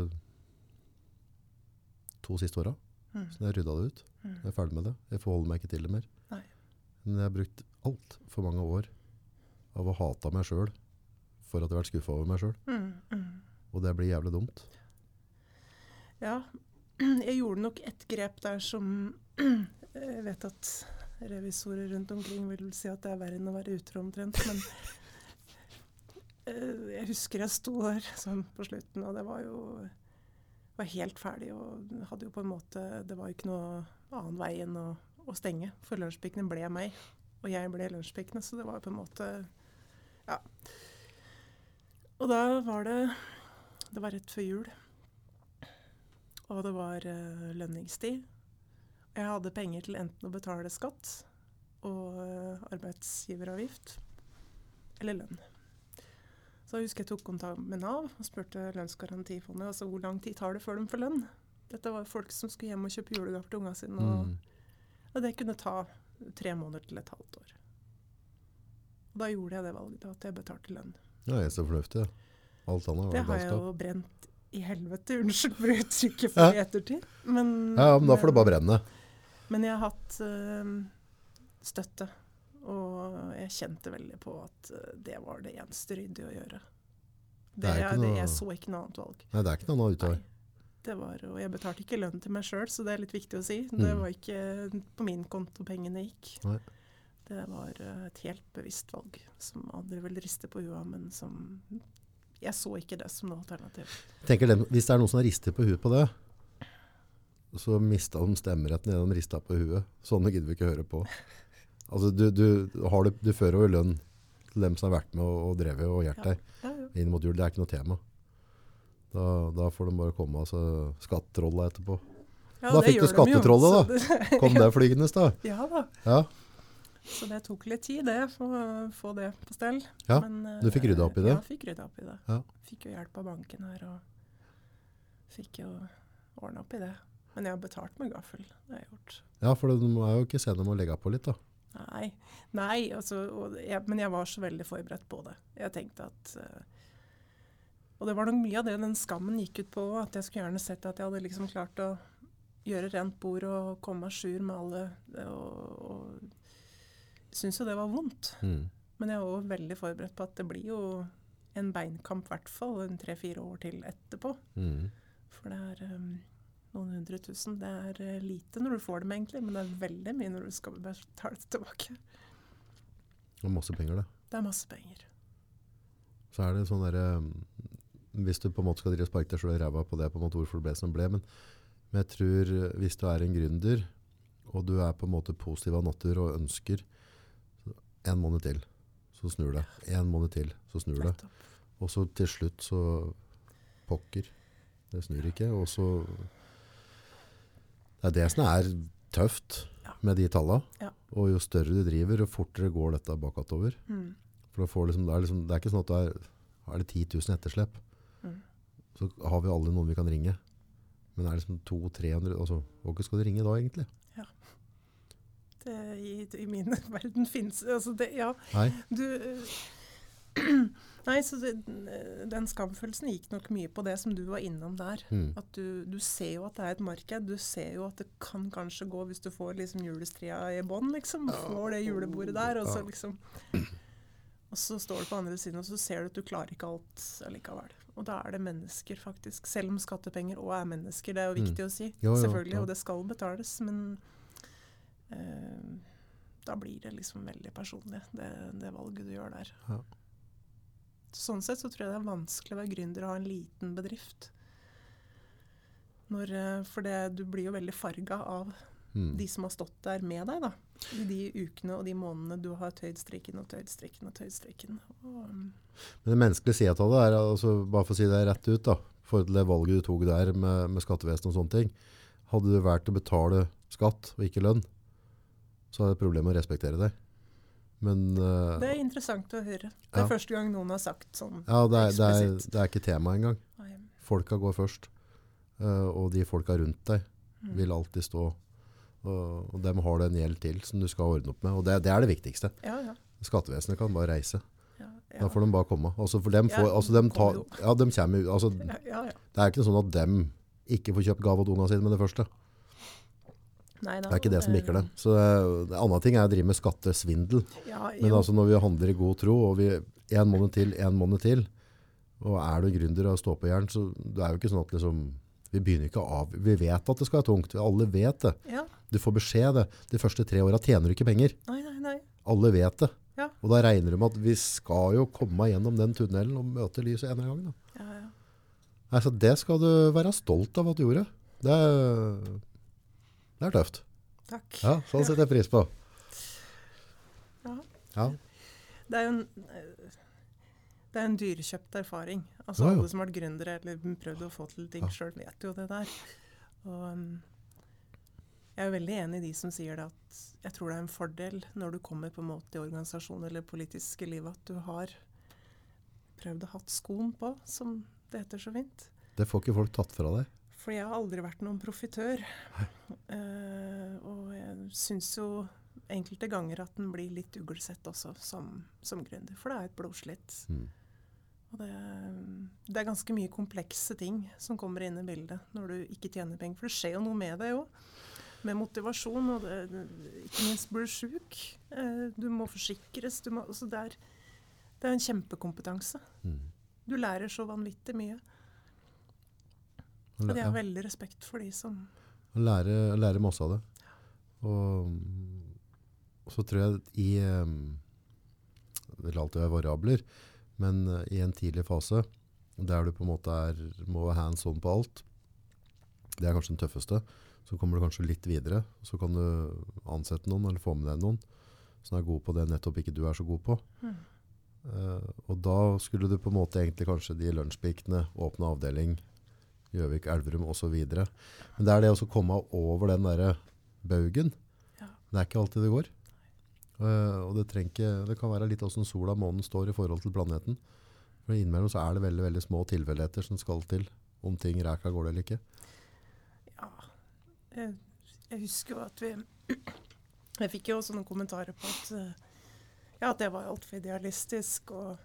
Speaker 1: to siste åra.
Speaker 2: Mm.
Speaker 1: Så jeg rydda det ut.
Speaker 2: Mm.
Speaker 1: Jeg er ferdig med det. Jeg forholder meg ikke til det mer.
Speaker 2: Nei.
Speaker 1: Men jeg har brukt altfor mange år av å hate meg sjøl for at jeg har vært skuffa over meg sjøl.
Speaker 2: Mm. Mm.
Speaker 1: Og det blir jævlig dumt.
Speaker 2: Ja, *clears throat* jeg gjorde nok et grep der som *clears throat* Jeg vet at revisorer rundt omkring vil si at det er verre enn å være utro omtrent, men *laughs* eh, jeg husker jeg sto der sånn på slutten, og det var jo var helt ferdig. Og hadde jo på en måte Det var jo ikke noe annen vei enn å, å stenge. For lunsjpikene ble meg, og jeg ble lunsjpikene. Så det var jo på en måte Ja. Og da var det Det var rett før jul. Og det var uh, lønningstid. Jeg hadde penger til enten å betale skatt og uh, arbeidsgiveravgift eller lønn. Så jeg husker jeg tok kontakt med Nav og spurte Lønnsgarantifondet altså hvor lang tid tar det før de får lønn. Dette var folk som skulle hjem og kjøpe julegaver til ungene sine. Og,
Speaker 1: Mm.
Speaker 2: og det kunne ta tre måneder til et halvt år. Og da gjorde jeg det valget, da, at jeg betalte lønn.
Speaker 1: Ja, jeg er så fornuftig. Alt annet var
Speaker 2: Det har jeg jo brent i helvete, unnskyld for uttrykket for i ettertid. Men,
Speaker 1: Ja, men da får det bare brenne.
Speaker 2: Men jeg har hatt øh, støtte, og jeg kjente veldig på at eh, det var det eneste ryddige å gjøre.
Speaker 1: Det
Speaker 2: Det,
Speaker 1: er ikke
Speaker 2: jeg,
Speaker 1: noe-
Speaker 2: jeg så ikke noe annet valg.
Speaker 1: Nei, det er ikke noe annet.
Speaker 2: Det var, og jeg betalte ikke lønn til meg sjøl, så det er litt viktig å si. Det
Speaker 1: Mm.
Speaker 2: var ikke på min konto pengene gikk.
Speaker 1: Nei.
Speaker 2: Det var eh, et helt bevisst valg, som andre vil riste på huet av, men som Jeg så ikke det som noe alternativ.
Speaker 1: Tenker den, hvis det er noen som har ristet på huet på det, så mista de stemmeretten idet de rista på huet. Sånne gidder vi ikke høre på. Altså, du, du, har det, du fører jo lønn til dem som har vært med og, og drevet og hjulpet deg
Speaker 2: Ja,
Speaker 1: inn mot jul. Det er ikke noe tema. Da, da får de bare komme altså, skattetrollet etterpå.
Speaker 2: Ja,
Speaker 1: Da fikk du skattetrollet, da.
Speaker 2: det- *laughs*
Speaker 1: Kom det flygende, da?
Speaker 2: Ja da.
Speaker 1: Ja.
Speaker 2: Så det tok litt tid, det, for å få det på stell.
Speaker 1: Ja,
Speaker 2: Men,
Speaker 1: du fikk rydda opp i det?
Speaker 2: Ja, fikk rydda opp i det.
Speaker 1: Ja.
Speaker 2: Fikk jo hjelp av banken her, og fikk jo ordna opp i det. Men jeg har betalt med gaffel. Det har jeg gjort.
Speaker 1: ja, for du må jo ikke se dem å legge på litt, da.
Speaker 2: Nei, nei altså, jeg, men jeg var så veldig forberedt på det. Jeg tenkte at eh, Og det var nok mye av det den skammen gikk ut på. At jeg skulle gjerne sett at jeg hadde liksom klart å gjøre rent bord og komme à jour med alle. Og, og syntes jo det var vondt.
Speaker 1: Mm.
Speaker 2: Men jeg var også veldig forberedt på at det blir jo en beinkamp i hvert fall tre-fire år til etterpå.
Speaker 1: Mm.
Speaker 2: For det er um, noen hundre tusen. Det er eh, lite når du får dem, egentlig, men det er veldig mye når du skal betale det tilbake.
Speaker 1: Og masse penger, det.
Speaker 2: Det er masse penger.
Speaker 1: Så er det sånn derre Hvis du på en måte skal drive sparke deg sjøl i ræva på det, på en måte hvorfor det ble som det ble. Men, men jeg tror eh, hvis du er en gründer, og du er på en måte positiv av natur og ønsker en måned til, så snur det. En måned til, så snur det. Og så til slutt så pokker. Det snur ikke. Og så Det er det som er tøft
Speaker 2: Ja.
Speaker 1: med de tallene.
Speaker 2: Ja.
Speaker 1: Og jo større du driver, jo fortere går dette bakover.
Speaker 2: Mm.
Speaker 1: For får liksom, det, er liksom, det er ikke sånn at det er, er det 10 000 etterslep.
Speaker 2: Mm.
Speaker 1: Så har vi alle noen vi kan ringe. Men det er liksom 200-300 altså, Hvor skal du ringe da, egentlig? Ja.
Speaker 2: Det, i, I min *laughs* verden fins altså det, Ja,
Speaker 1: Nei.
Speaker 2: du eh, *clears throat* Nei, så det, den skamfølelsen gikk nok mye på det som du var innom der.
Speaker 1: Mm.
Speaker 2: At du, du ser jo at det er et marked. Du ser jo at det kan kanskje gå hvis du får liksom julestria i bånn, liksom. Får det julebordet der, og så liksom Og så står du på andre siden, og så ser du at du klarer ikke alt allikevel. Og da er det mennesker, faktisk. Selv om skattepenger òg er mennesker. Det er jo viktig å si.
Speaker 1: Mm. Jo, jo,
Speaker 2: Selvfølgelig.
Speaker 1: Jo.
Speaker 2: Og det skal betales. Men eh, da blir det liksom veldig personlig, det, det valget du gjør der.
Speaker 1: Ja.
Speaker 2: Sånn sett så tror jeg det er vanskelig å være gründer og ha en liten bedrift. Når, eh, for det, du blir jo veldig farga av
Speaker 1: Mm.
Speaker 2: de som har stått der med deg, da. I de ukene og de månedene du har tøyd strikken og tøyd strikken og tøyd strikken. Og, um,
Speaker 1: Men det menneskelige sida av det er, altså, bare for å si det rett ut, da, for det valget du tok der med, med skattevesenet og sånne ting, hadde du valgt å betale skatt og ikke lønn, så er det et problem å respektere deg. Men uh,
Speaker 2: det er interessant å høre. Det
Speaker 1: Ja.
Speaker 2: er første gang noen har sagt sånn.
Speaker 1: ja, det, er, det, er, det er ikke tema engang. Folka går først, Uh, og de folka rundt deg
Speaker 2: mm.
Speaker 1: vil alltid stå. Og, og dem har det en gjeld til som du skal ordne opp med. Og det, det er det viktigste.
Speaker 2: Ja, ja.
Speaker 1: Skattevesenet kan bare reise.
Speaker 2: ja, ja.
Speaker 1: Da får de bare komme. Altså for dem får, altså dem
Speaker 2: ta,
Speaker 1: ja, dem kommer, altså,
Speaker 2: ja, ja, ja.
Speaker 1: Det er ikke sånn at dem ikke får kjøpt gave til ungene sine med det første.
Speaker 2: Nei, da,
Speaker 1: Det er ikke det som bikker det. Så det, annen ting er å drive med skattesvindel.
Speaker 2: Ja,
Speaker 1: Men altså når vi handler i god tro, og vi en måned til, en måned til, og er du gründer og står på jern, så det er jo ikke sånn at liksom, vi begynner ikke av. Vi vet at det skal være tungt. Alle vet det.
Speaker 2: ja.
Speaker 1: Du får beskjed det. De første tre åra tjener du ikke penger.
Speaker 2: Nei, nei, nei.
Speaker 1: Alle vet det.
Speaker 2: Ja.
Speaker 1: Og da regner du med at vi skal jo komme gjennom den tunnelen og møte lyset en gang. Da.
Speaker 2: Ja, ja.
Speaker 1: Altså, det skal du være stolt av at du gjorde. Det er, det er tøft.
Speaker 2: Takk.
Speaker 1: Ja, sånn setter jeg pris på.
Speaker 2: Ja.
Speaker 1: Ja.
Speaker 2: Det er jo en, eh, det er en dyrekjøpt erfaring. Altså
Speaker 1: Ja.
Speaker 2: Alle som har vært gründere eller prøvd å få til ting
Speaker 1: Ja.
Speaker 2: sjøl, vet jo det der. Og um, jeg er veldig enig i de som sier det at jeg tror det er en fordel når du kommer på en måte i organisasjon eller politiske livet, at du har prøvd å hatt skoen på, som det heter så fint.
Speaker 1: Det får ikke folk tatt fra deg.
Speaker 2: For jeg har aldri vært noen profitør. Uh, og jeg syns jo enkelte ganger at den blir litt uglesett også som, som gründer. For det er et blodslitt.
Speaker 1: Mm.
Speaker 2: Og det, det er ganske mye komplekse ting som kommer inn i bildet når du ikke tjener penger. For det skjer jo noe med deg òg. Med motivasjon. Og det, ikke minst blir du sjuk. Uh, du må forsikres. Du må, altså det, er, det er en kjempekompetanse.
Speaker 1: Mm.
Speaker 2: Du lærer så vanvittig mye.
Speaker 1: Og de
Speaker 2: har veldig respekt for de som
Speaker 1: Å lære, lære masse av det. Og og så tror jeg i um, Det vil alltid være variabler, men eh, i en tidlig fase der du på en måte er, må være hands on på alt, det er kanskje den tøffeste. Så kommer du kanskje litt videre. Så kan du ansette noen eller få med deg noen som er god på det nettopp ikke du er så god på.
Speaker 2: Mm.
Speaker 1: Uh, og da skulle du på en måte egentlig kanskje de lunsjpikene, åpne avdeling, Gjøvik, Elverum osv. Men det er det å komme over den derre baugen.
Speaker 2: Ja.
Speaker 1: Det er ikke alltid det går. Uh, og det, ikke, det kan være litt åssen sola og månen står i forhold til planeten. For innimellom så er det veldig, veldig små tilfeldigheter som skal til om ting ræka går det eller ikke.
Speaker 2: Ja. Jeg, jeg husker jo at vi *clears throat* Jeg fikk jo også noen kommentarer på at eh, ja, at det var altfor idealistisk. Og,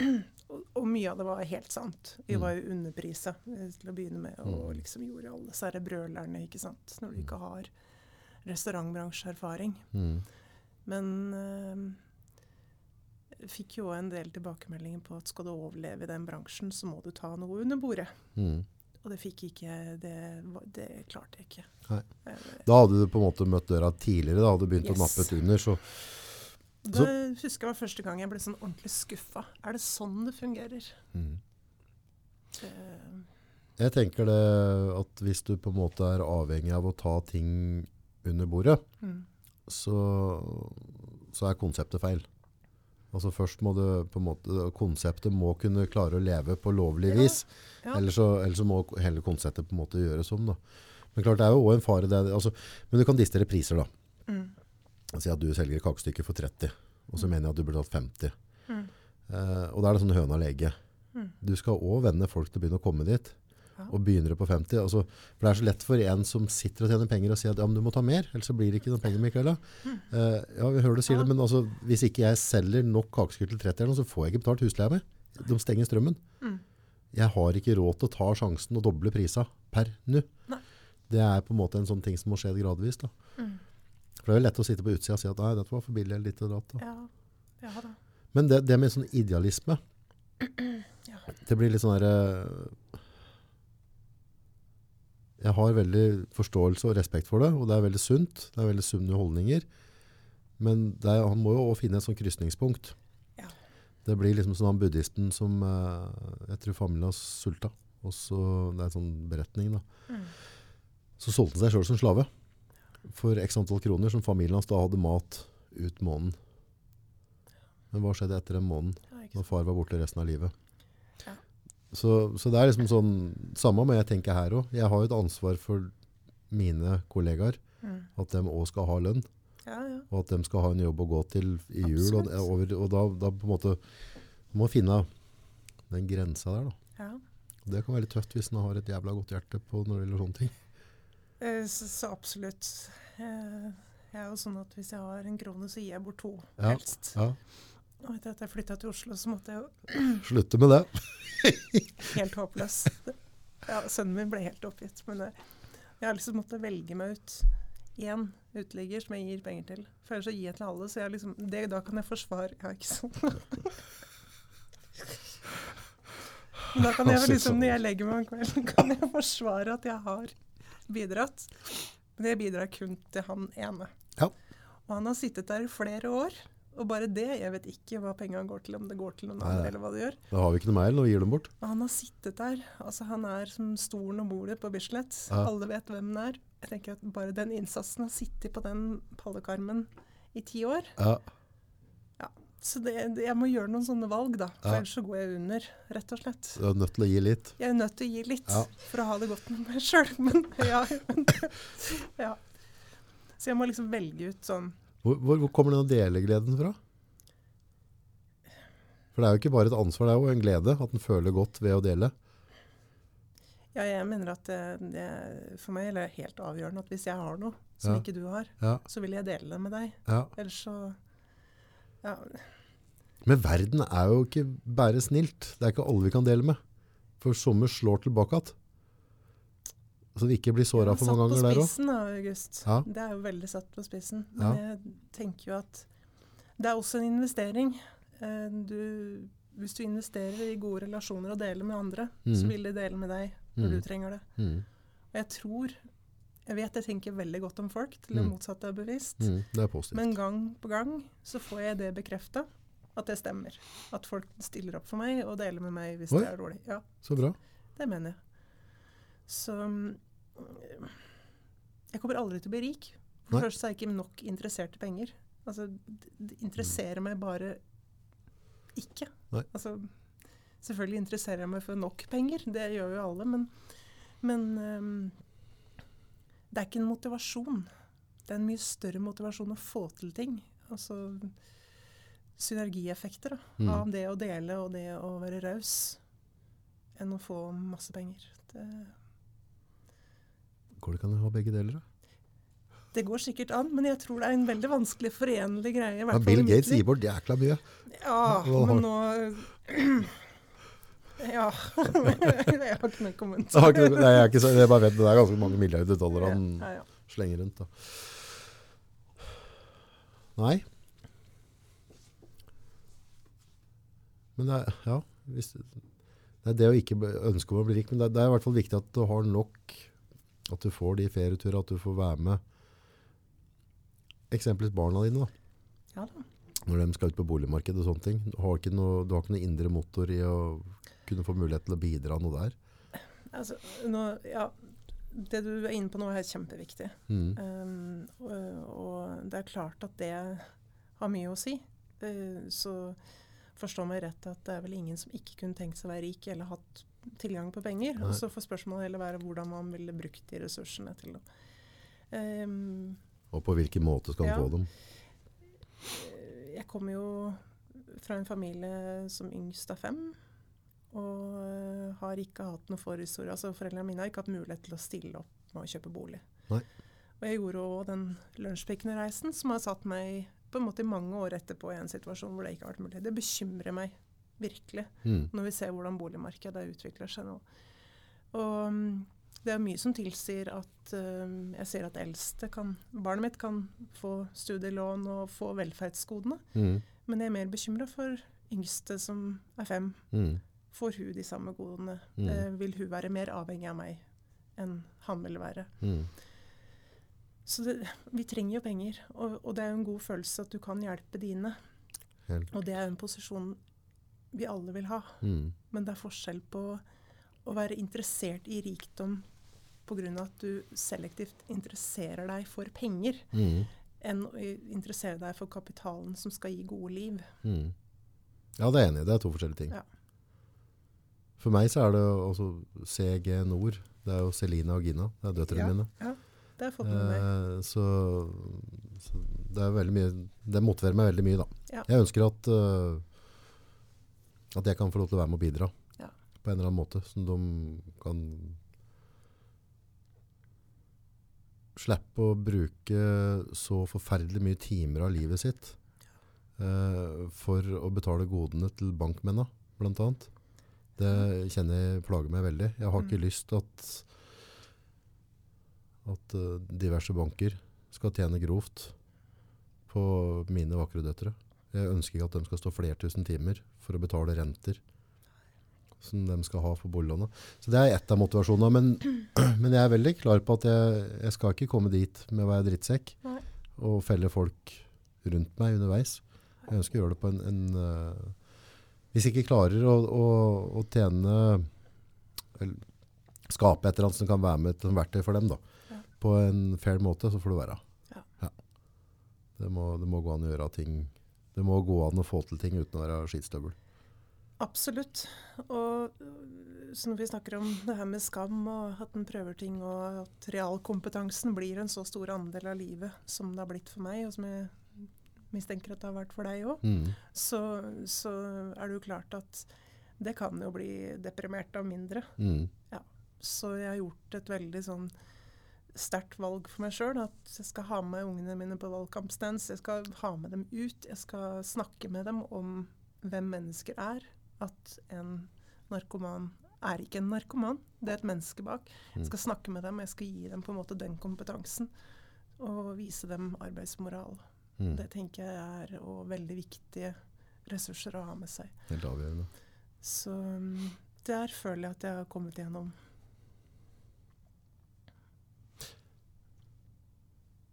Speaker 2: *clears throat* og, mye av det var helt sant. Vi
Speaker 1: Mm.
Speaker 2: var jo underprisa eh, til å begynne med. Og
Speaker 1: Mm.
Speaker 2: liksom gjorde alle disse brølerne, ikke sant. Når du ikke har restaurantbransjeerfaring.
Speaker 1: Mm.
Speaker 2: Men øh, fikk jo en del tilbakemeldinger på at skal du overleve i den bransjen, så må du ta noe under bordet.
Speaker 1: Mm.
Speaker 2: Og det fikk ikke. Det, det klarte jeg ikke.
Speaker 1: Nei.
Speaker 2: Eh,
Speaker 1: Da hadde du på en måte møtt døra tidligere, da hadde du begynt
Speaker 2: Yes.
Speaker 1: å nappe ut under. Så
Speaker 2: Det husker jeg var første gang jeg ble sånn ordentlig skuffa. Er det sånn det fungerer?
Speaker 1: mm.
Speaker 2: Det,
Speaker 1: Jeg tenker det at hvis du på en måte er avhengig av å ta ting under bordet,
Speaker 2: mm.
Speaker 1: så, så er konseptet feil. Altså først må du på en måte, konseptet må kunne klare å leve på lovlig
Speaker 2: Ja,
Speaker 1: vis,
Speaker 2: ja.
Speaker 1: ellers, så, ellers så må hele konseptet på en måte gjøres om. Da. Men klart det er jo også en fare, det, altså, men du kan distere priser da.
Speaker 2: Mm.
Speaker 1: Si at du selger kakestykker for 30, og så mener jeg at du burde tatt 50.
Speaker 2: Mm.
Speaker 1: Eh, og da er det sånn høna lege.
Speaker 2: Mm.
Speaker 1: Du skal også vende folk til å begynne å komme dit.
Speaker 2: Ja.
Speaker 1: Og begynner du på 50. Altså, for det er så lett for en som sitter og tjener penger og sier at ja, men du må ta mer, ellers så blir det ikke noen penger, Michaela. Uh, ja, vi hører du sier
Speaker 2: Mm. Ja.
Speaker 1: det, men altså, hvis ikke jeg selger nok kakestykker til 30 eller noe, så får jeg ikke betalt husleia mi. De stenger strømmen.
Speaker 2: Mm.
Speaker 1: Jeg har ikke råd til å ta sjansen og doble prisa per nå. Det er på en måte en sånn ting som må skje gradvis. Da. For det er jo lett å sitte på utsida og si at nei, dette var for billig eller litt og datt.
Speaker 2: Ja. ja da.
Speaker 1: Men det, det med sånn idealisme, *clears throat*
Speaker 2: Ja.
Speaker 1: det blir litt sånn der eh, Jeg har veldig forståelse og respekt for det, og det er veldig sunt. Det er veldig sunne holdninger. Men er, han må jo også finne et sånn krysningspunkt.
Speaker 2: Ja.
Speaker 1: Det blir liksom sånn han buddhisten som eh, Jeg tror familien hans sulta. Og så, det er en sånn beretning, da.
Speaker 2: Mm.
Speaker 1: Så solgte han seg sjøl som slave. For x antall kroner, som familien hans da hadde mat ut måneden. Men hva skjedde etter den
Speaker 2: måned,
Speaker 1: når far var borte resten av livet.
Speaker 2: Ja.
Speaker 1: Så, så det er liksom sånn, samme må jeg tenke her også. Jeg har jo et ansvar for mine kollegaer,
Speaker 2: Mm.
Speaker 1: at de også skal ha lønn,
Speaker 2: Ja, ja.
Speaker 1: og at de skal ha en jobb å gå til i jul. Og, over, og da, da på en måte må man finne den grensa der da.
Speaker 2: ja.
Speaker 1: Det kan være litt tøft hvis man har et jævla godt hjerte på når det gjelder sånne ting.
Speaker 2: Eh, Så, så absolutt. Eh, Jeg er jo sånn at hvis jeg har en krone, så gir jeg bort to,
Speaker 1: Ja.
Speaker 2: helst.
Speaker 1: Ja,
Speaker 2: Og etter at jeg flytta til Oslo, så måtte jeg jo *clears throat*
Speaker 1: slutte med det. *laughs*
Speaker 2: helt håpløs. Ja, sønnen min ble helt oppgitt. Men jeg, jeg har liksom måttet velge meg ut én uteligger som jeg gir penger til. For ellers så gir jeg til alle. Så jeg liksom, det, da kan jeg forsvare Ja, ikke sant? *laughs* Da kan jeg vel liksom, når jeg legger meg om kvelden, kan jeg forsvare at jeg har bidratt. Men jeg bidrar kun til han ene.
Speaker 1: Ja.
Speaker 2: Og han har sittet der i flere år Og bare det, jeg vet ikke hva pengene går til, om det går til noen
Speaker 1: Nei,
Speaker 2: andre, eller hva det gjør.
Speaker 1: Da har vi ikke noe mer, nå gir dem bort.
Speaker 2: Og han har sittet der. altså Han er som stolen og bordet på Bislett.
Speaker 1: Ja.
Speaker 2: Alle vet hvem han er. Jeg tenker at Bare den innsatsen har sittet på den pallekarmen i ti år.
Speaker 1: Ja,
Speaker 2: Så det, jeg må gjøre noen sånne valg, da. For
Speaker 1: Ja.
Speaker 2: ellers så går jeg under, rett og slett.
Speaker 1: du er nødt til å gi litt.
Speaker 2: Jeg er nødt til å gi litt
Speaker 1: Ja.
Speaker 2: for å ha det godt med meg sjøl. *laughs* Men ja, men, ja. Så jeg må liksom velge ut sånn
Speaker 1: Hvor, hvor, hvor kommer den delegleden fra? For det er jo ikke bare et ansvar, det er jo en glede at en føler godt ved å dele.
Speaker 2: Ja, jeg mener at det, det for meg er det helt avgjørende at hvis jeg har noe som ikke du har, så vil jeg dele det med deg.
Speaker 1: ja.
Speaker 2: Ellers så ja,
Speaker 1: Men verden er jo ikke bare snilt. Det er ikke alle vi kan dele med. For sommer slår tilbake igjen. Så vi ikke blir såra for mange ganger
Speaker 2: Satt på spissen da, August.
Speaker 1: Ja.
Speaker 2: Det er jo veldig satt på spissen.
Speaker 1: Ja.
Speaker 2: Men jeg tenker jo at det er også en investering. Eh, Du, hvis du investerer i gode relasjoner og deler med andre, så
Speaker 1: Mhm.
Speaker 2: vil de dele med deg når
Speaker 1: Mm.
Speaker 2: du trenger det.
Speaker 1: Mm.
Speaker 2: Og jeg tror Jeg vet jeg tenker veldig godt om folk, til det
Speaker 1: Mm.
Speaker 2: motsatte er bevisst.
Speaker 1: Mm. Det er positivt.
Speaker 2: Men gang på gang så får jeg det bekrefta, at det stemmer. At folk stiller opp for meg og deler med meg hvis
Speaker 1: Oi.
Speaker 2: det er dårlig. Ja,
Speaker 1: Så bra.
Speaker 2: det mener jeg. Så mm, Jeg kommer aldri til å bli rik. For
Speaker 1: Nei.
Speaker 2: det første er jeg ikke nok interessert i penger. Altså, det, interesserer meg bare ikke.
Speaker 1: Nei.
Speaker 2: Altså, selvfølgelig interesserer jeg meg for nok penger, det gjør jo alle, men, men ehm, det er ikke en motivasjon. Det er en mye større motivasjon å få til ting. Altså synergieffekter da,
Speaker 1: Mm.
Speaker 2: av det å dele og det å være raus, enn å få masse penger. Det,
Speaker 1: Går det å ha begge deler, da?
Speaker 2: det går sikkert an, men jeg tror det er en veldig vanskelig forenlig greie.
Speaker 1: Ja, Bill Gates gir bort jækla mye.
Speaker 2: Ja, men nå *laughs* Ja. *laughs* jeg har ikke noen kommentar.
Speaker 1: ikke, nei, jeg, ikke, jeg bare vet det er ganske mange milliarder dollar han
Speaker 2: Ja, ja.
Speaker 1: slenger rundt. Da. Nei. Men det er, ja, hvis, det er det å ikke ønske om å bli rik, men det, er- det er i hvert fall viktig at du har nok, at du får de ferieturene, at du får være med. Eksempelvis barna dine da,
Speaker 2: ja da.
Speaker 1: når de skal ut på boligmarkedet og sånne ting. Du har ikke noe, du har ikke noe indre motor i å kunne få mulighet til å bidra noe der.
Speaker 2: Altså, nå, ja, det du er inne på nå er kjempeviktig.
Speaker 1: Mm.
Speaker 2: Um, og, og det er klart at det har mye å si. Uh, så forstå meg rett at det er vel ingen som ikke kunne tenkt seg å være rik eller hatt tilgang på penger.
Speaker 1: Nei.
Speaker 2: Og så får spørsmålet heller være hvordan man ville brukt de ressursene til å um,
Speaker 1: Og på hvilken måte skal man
Speaker 2: Ja.
Speaker 1: få dem.
Speaker 2: Eh, Jeg kommer jo fra en familie som yngst av fem. Og eh, har ikke hatt noe forhistorie. Altså Foreldrene mine har ikke hatt mulighet til å stille opp med å kjøpe bolig.
Speaker 1: Nei.
Speaker 2: Og jeg gjorde òg den lunsjpikkereisen som har satt meg på en måte mange år etterpå i en situasjon hvor det ikke har vært mulig. Det bekymrer meg virkelig
Speaker 1: Mm.
Speaker 2: når vi ser hvordan boligmarkedet utvikler seg nå. Og mm, det er mye som tilsier at mm, jeg ser at eldste kan Barnet mitt kan få studielån og få velferdsgodene.
Speaker 1: Mm.
Speaker 2: Men jeg er mer bekymra for yngste som er fem.
Speaker 1: Mm.
Speaker 2: Får hun de samme godene?
Speaker 1: Mm.
Speaker 2: Eh, vil hun være mer avhengig av meg enn han vil være?
Speaker 1: Mm.
Speaker 2: Så det, vi trenger jo penger, og, og det er jo en god følelse at du kan hjelpe dine.
Speaker 1: Helt.
Speaker 2: Og det er jo en posisjon vi alle vil ha.
Speaker 1: Mm.
Speaker 2: Men det er forskjell på å være interessert i rikdom pga. at du selektivt interesserer deg for penger,
Speaker 1: Mm.
Speaker 2: enn å interessere deg for kapitalen som skal gi gode liv.
Speaker 1: Mm. Ja, det er enig. Det er to forskjellige ting.
Speaker 2: Ja.
Speaker 1: For meg så er det også CG Nord. Det er jo Selina og Gina. Det er døtrene
Speaker 2: Ja.
Speaker 1: mine.
Speaker 2: Det har jeg fått med meg.
Speaker 1: Eh, så, så det er veldig mye Det motiverer meg veldig mye, da.
Speaker 2: Ja.
Speaker 1: Jeg ønsker at uh, at jeg kan få lov til å være med og bidra
Speaker 2: Ja.
Speaker 1: på en eller annen måte. som de kan slippe å bruke så forferdelig mye timer av livet sitt uh, for å betale godene til bankmennene, blant annet. Det kjenner jeg plager meg veldig. Jeg har ikke
Speaker 2: Mm.
Speaker 1: lyst til at, at eh, diverse banker skal tjene grovt på mine vakre døtre. Jeg ønsker ikke at de skal stå flere tusen timer for å betale renter som de skal ha for boliglånet. Så det er ett av motivasjonene. Men, *clears throat* men jeg er veldig klar på at jeg, jeg skal ikke komme dit med å være drittsekk
Speaker 2: Nei.
Speaker 1: og felle folk rundt meg underveis. Jeg ønsker å gjøre det på en, en eh, Hvis jeg ikke klarer å, å, å tjene eller Skape et eller annet som kan være med som verktøy for dem da,
Speaker 2: Ja.
Speaker 1: på en fair måte, så får det være.
Speaker 2: Ja.
Speaker 1: Det, må, det må gå an å gjøre ting Det må gå an å få til ting uten å være skitstøvel.
Speaker 2: Absolutt. Og øh, når vi snakker om det her med skam, og at en prøver ting, og at realkompetansen blir en så stor andel av livet som det har blitt for meg, og som jeg mistenker at det har vært for deg òg,
Speaker 1: Mm.
Speaker 2: så, så er det jo klart at det kan jo bli deprimert av mindre.
Speaker 1: Mm.
Speaker 2: Så jeg har gjort et veldig sånn sterkt valg for meg sjøl. At jeg skal ha med ungene mine på valgkampstens. Jeg skal ha med dem ut. Jeg skal snakke med dem om hvem mennesker er. At en narkoman er ikke en narkoman. Det er et menneske bak. Jeg skal snakke med dem, jeg skal gi dem på en måte den kompetansen. Og vise dem arbeidsmoral.
Speaker 1: Mm.
Speaker 2: Det tenker jeg er og veldig viktige ressurser å ha med seg.
Speaker 1: Helt avgjørende.
Speaker 2: Så mm, der føler jeg at jeg har kommet igjennom.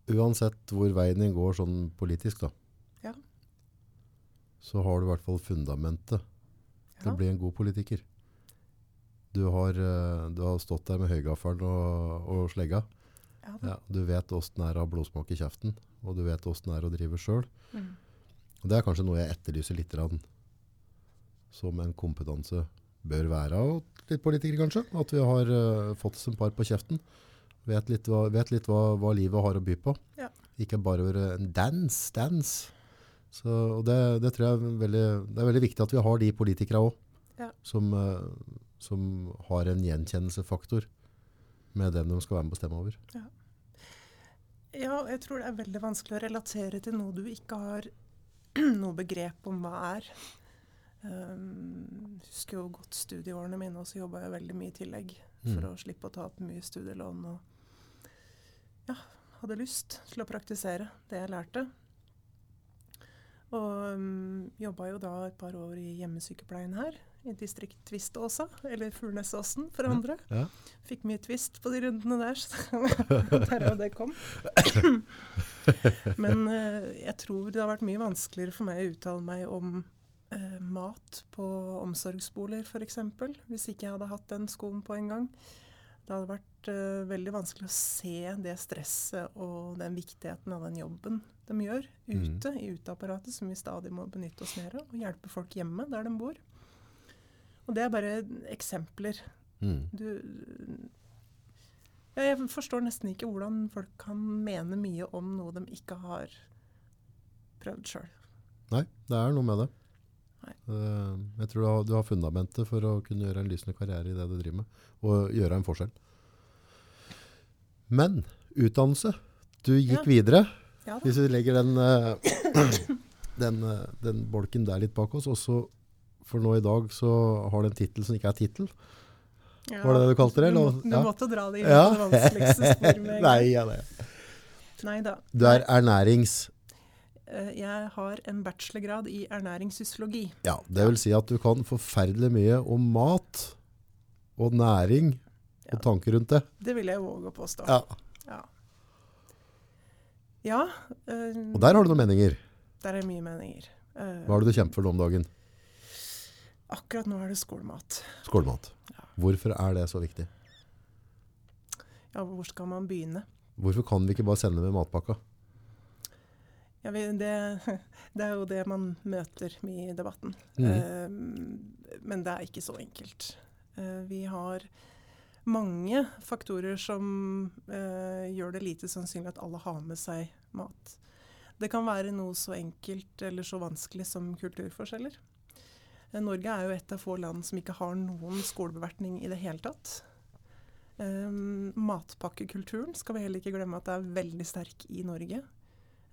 Speaker 1: Uansett hvor veien din går sånn politisk, da,
Speaker 2: Ja.
Speaker 1: så har du i hvert fall fundamentet til
Speaker 2: Ja.
Speaker 1: å bli en god politiker. Du har, eh, du har stått der med høygaffelen og, og slegga.
Speaker 2: Ja.
Speaker 1: Ja, du vet åssen det er å ha blodsmak i kjeften, og du vet åssen det er å drive sjøl.
Speaker 2: Mm.
Speaker 1: Det er kanskje noe jeg etterlyser litt rann, som en kompetanse bør være av litt politikere, kanskje. At vi har uh, fått oss en par på kjeften. Vet litt hva, vet litt hva, hva livet har å by på.
Speaker 2: Ja.
Speaker 1: Ikke bare være en dans, dans. Så, og det, det tror jeg er veldig, det er veldig viktig at vi har de politikere òg,
Speaker 2: Ja.
Speaker 1: som, uh, som har en gjenkjennelsefaktor med dem de skal være med å bestemme over.
Speaker 2: Ja, jeg tror det er veldig vanskelig å relatere til noe du ikke har *clears throat* noe begrep om hva er. Um, husker jo godt studieårene mine, og så jobba jeg veldig mye i tillegg for
Speaker 1: Mm.
Speaker 2: å slippe å ta opp mye studielån. Og ja, hadde lyst til å praktisere det jeg lærte. Og um, jobba jo da et par år i hjemmesykepleien her, i distrikt Tviståsa, eller Furnesåsen for andre.
Speaker 1: Ja.
Speaker 2: Fikk mye twist på de rundene der, *laughs* så der og det kom. Men eh, jeg tror det har vært mye vanskeligere for meg å uttale meg om eh, mat på omsorgsboliger f.eks. Hvis ikke jeg hadde hatt den skoen på en gang. Det hadde vært eh, veldig vanskelig å se det stresset og den viktigheten av den jobben de gjør
Speaker 1: Mm.
Speaker 2: ute i uteapparatet, som vi stadig må benytte oss mer av. Og hjelpe folk hjemme der de bor. Og det er bare eksempler
Speaker 1: Mm.
Speaker 2: du ja, Jeg forstår nesten ikke hvordan folk kan mene mye om noe de ikke har prøvd sjøl.
Speaker 1: Nei, det er noe med det. Eh, jeg tror du har, du har fundamentet for å kunne gjøre en lysende karriere i det du driver med, og gjøre en forskjell. Men utdannelse. Du gikk
Speaker 2: Ja.
Speaker 1: videre.
Speaker 2: Ja.
Speaker 1: Hvis vi legger den, eh, *coughs* den, eh, den bolken der litt bak oss, og så for nå i dag så har det en tittel som ikke er tittel.
Speaker 2: Ja,
Speaker 1: Var det det du kalte det,
Speaker 2: Du, må, du
Speaker 1: Ja.
Speaker 2: måtte dra det inn
Speaker 1: Ja.
Speaker 2: det vanskeligste spor med *laughs*
Speaker 1: Nei, ja, nei.
Speaker 2: Nei da.
Speaker 1: Du er ernærings...
Speaker 2: Eh, Jeg har en bachelorgrad i ernæringsfysiologi.
Speaker 1: Ja, det vil si at du kan forferdelig mye om mat og næring
Speaker 2: Ja.
Speaker 1: og tanker rundt det.
Speaker 2: Det vil jeg våge å påstå.
Speaker 1: Ja.
Speaker 2: Ja. Ja, eh,
Speaker 1: Og der har du noen meninger.
Speaker 2: der er mye meninger. Eh,
Speaker 1: Hva er det du kjemper for nå om dagen?
Speaker 2: Akkurat nå er det skolemat.
Speaker 1: Skolemat.
Speaker 2: Ja.
Speaker 1: Hvorfor er det så viktig?
Speaker 2: Ja, hvor skal man begynne?
Speaker 1: Hvorfor kan vi ikke bare sende med matpakka?
Speaker 2: Ja, det, *laughs* det er jo det man møter mye i debatten.
Speaker 1: Mhm.
Speaker 2: Uh, men det er ikke så enkelt. Uh, vi har mange faktorer som uh, gjør det lite sannsynlig at alle har med seg mat. Det kan være noe så enkelt eller så vanskelig som kulturforskjeller. Eh, Norge er jo et av få land som ikke har noen skolebevertning i det hele tatt. Um, matpakkekulturen skal vi heller ikke glemme at det er veldig sterk i Norge.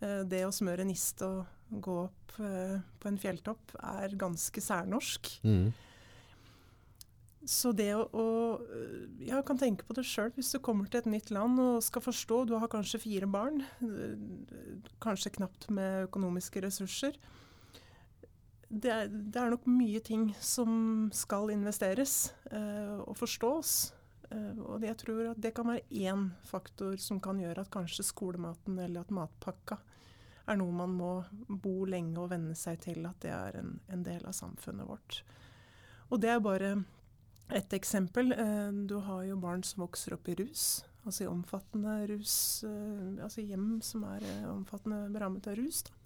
Speaker 2: Uh, Det å smøre niste og gå opp uh, på en fjelltopp er ganske særnorsk.
Speaker 1: Mm.
Speaker 2: Så det å, å Ja, kan tenke på det sjøl. Hvis du kommer til et nytt land og skal forstå Du har kanskje fire barn, kanskje knapt med økonomiske ressurser. Det er, det er nok mye ting som skal investeres uh, og forstås. Uh, og jeg tror at det kan være én faktor som kan gjøre at kanskje skolematen eller at matpakka er noe man må bo lenge og venne seg til at det er en, en del av samfunnet vårt. Og det er bare et eksempel. Uh, du har jo barn som vokser opp i rus, altså i omfattende rus, altså hjem som er omfattende rammet av rus. Da.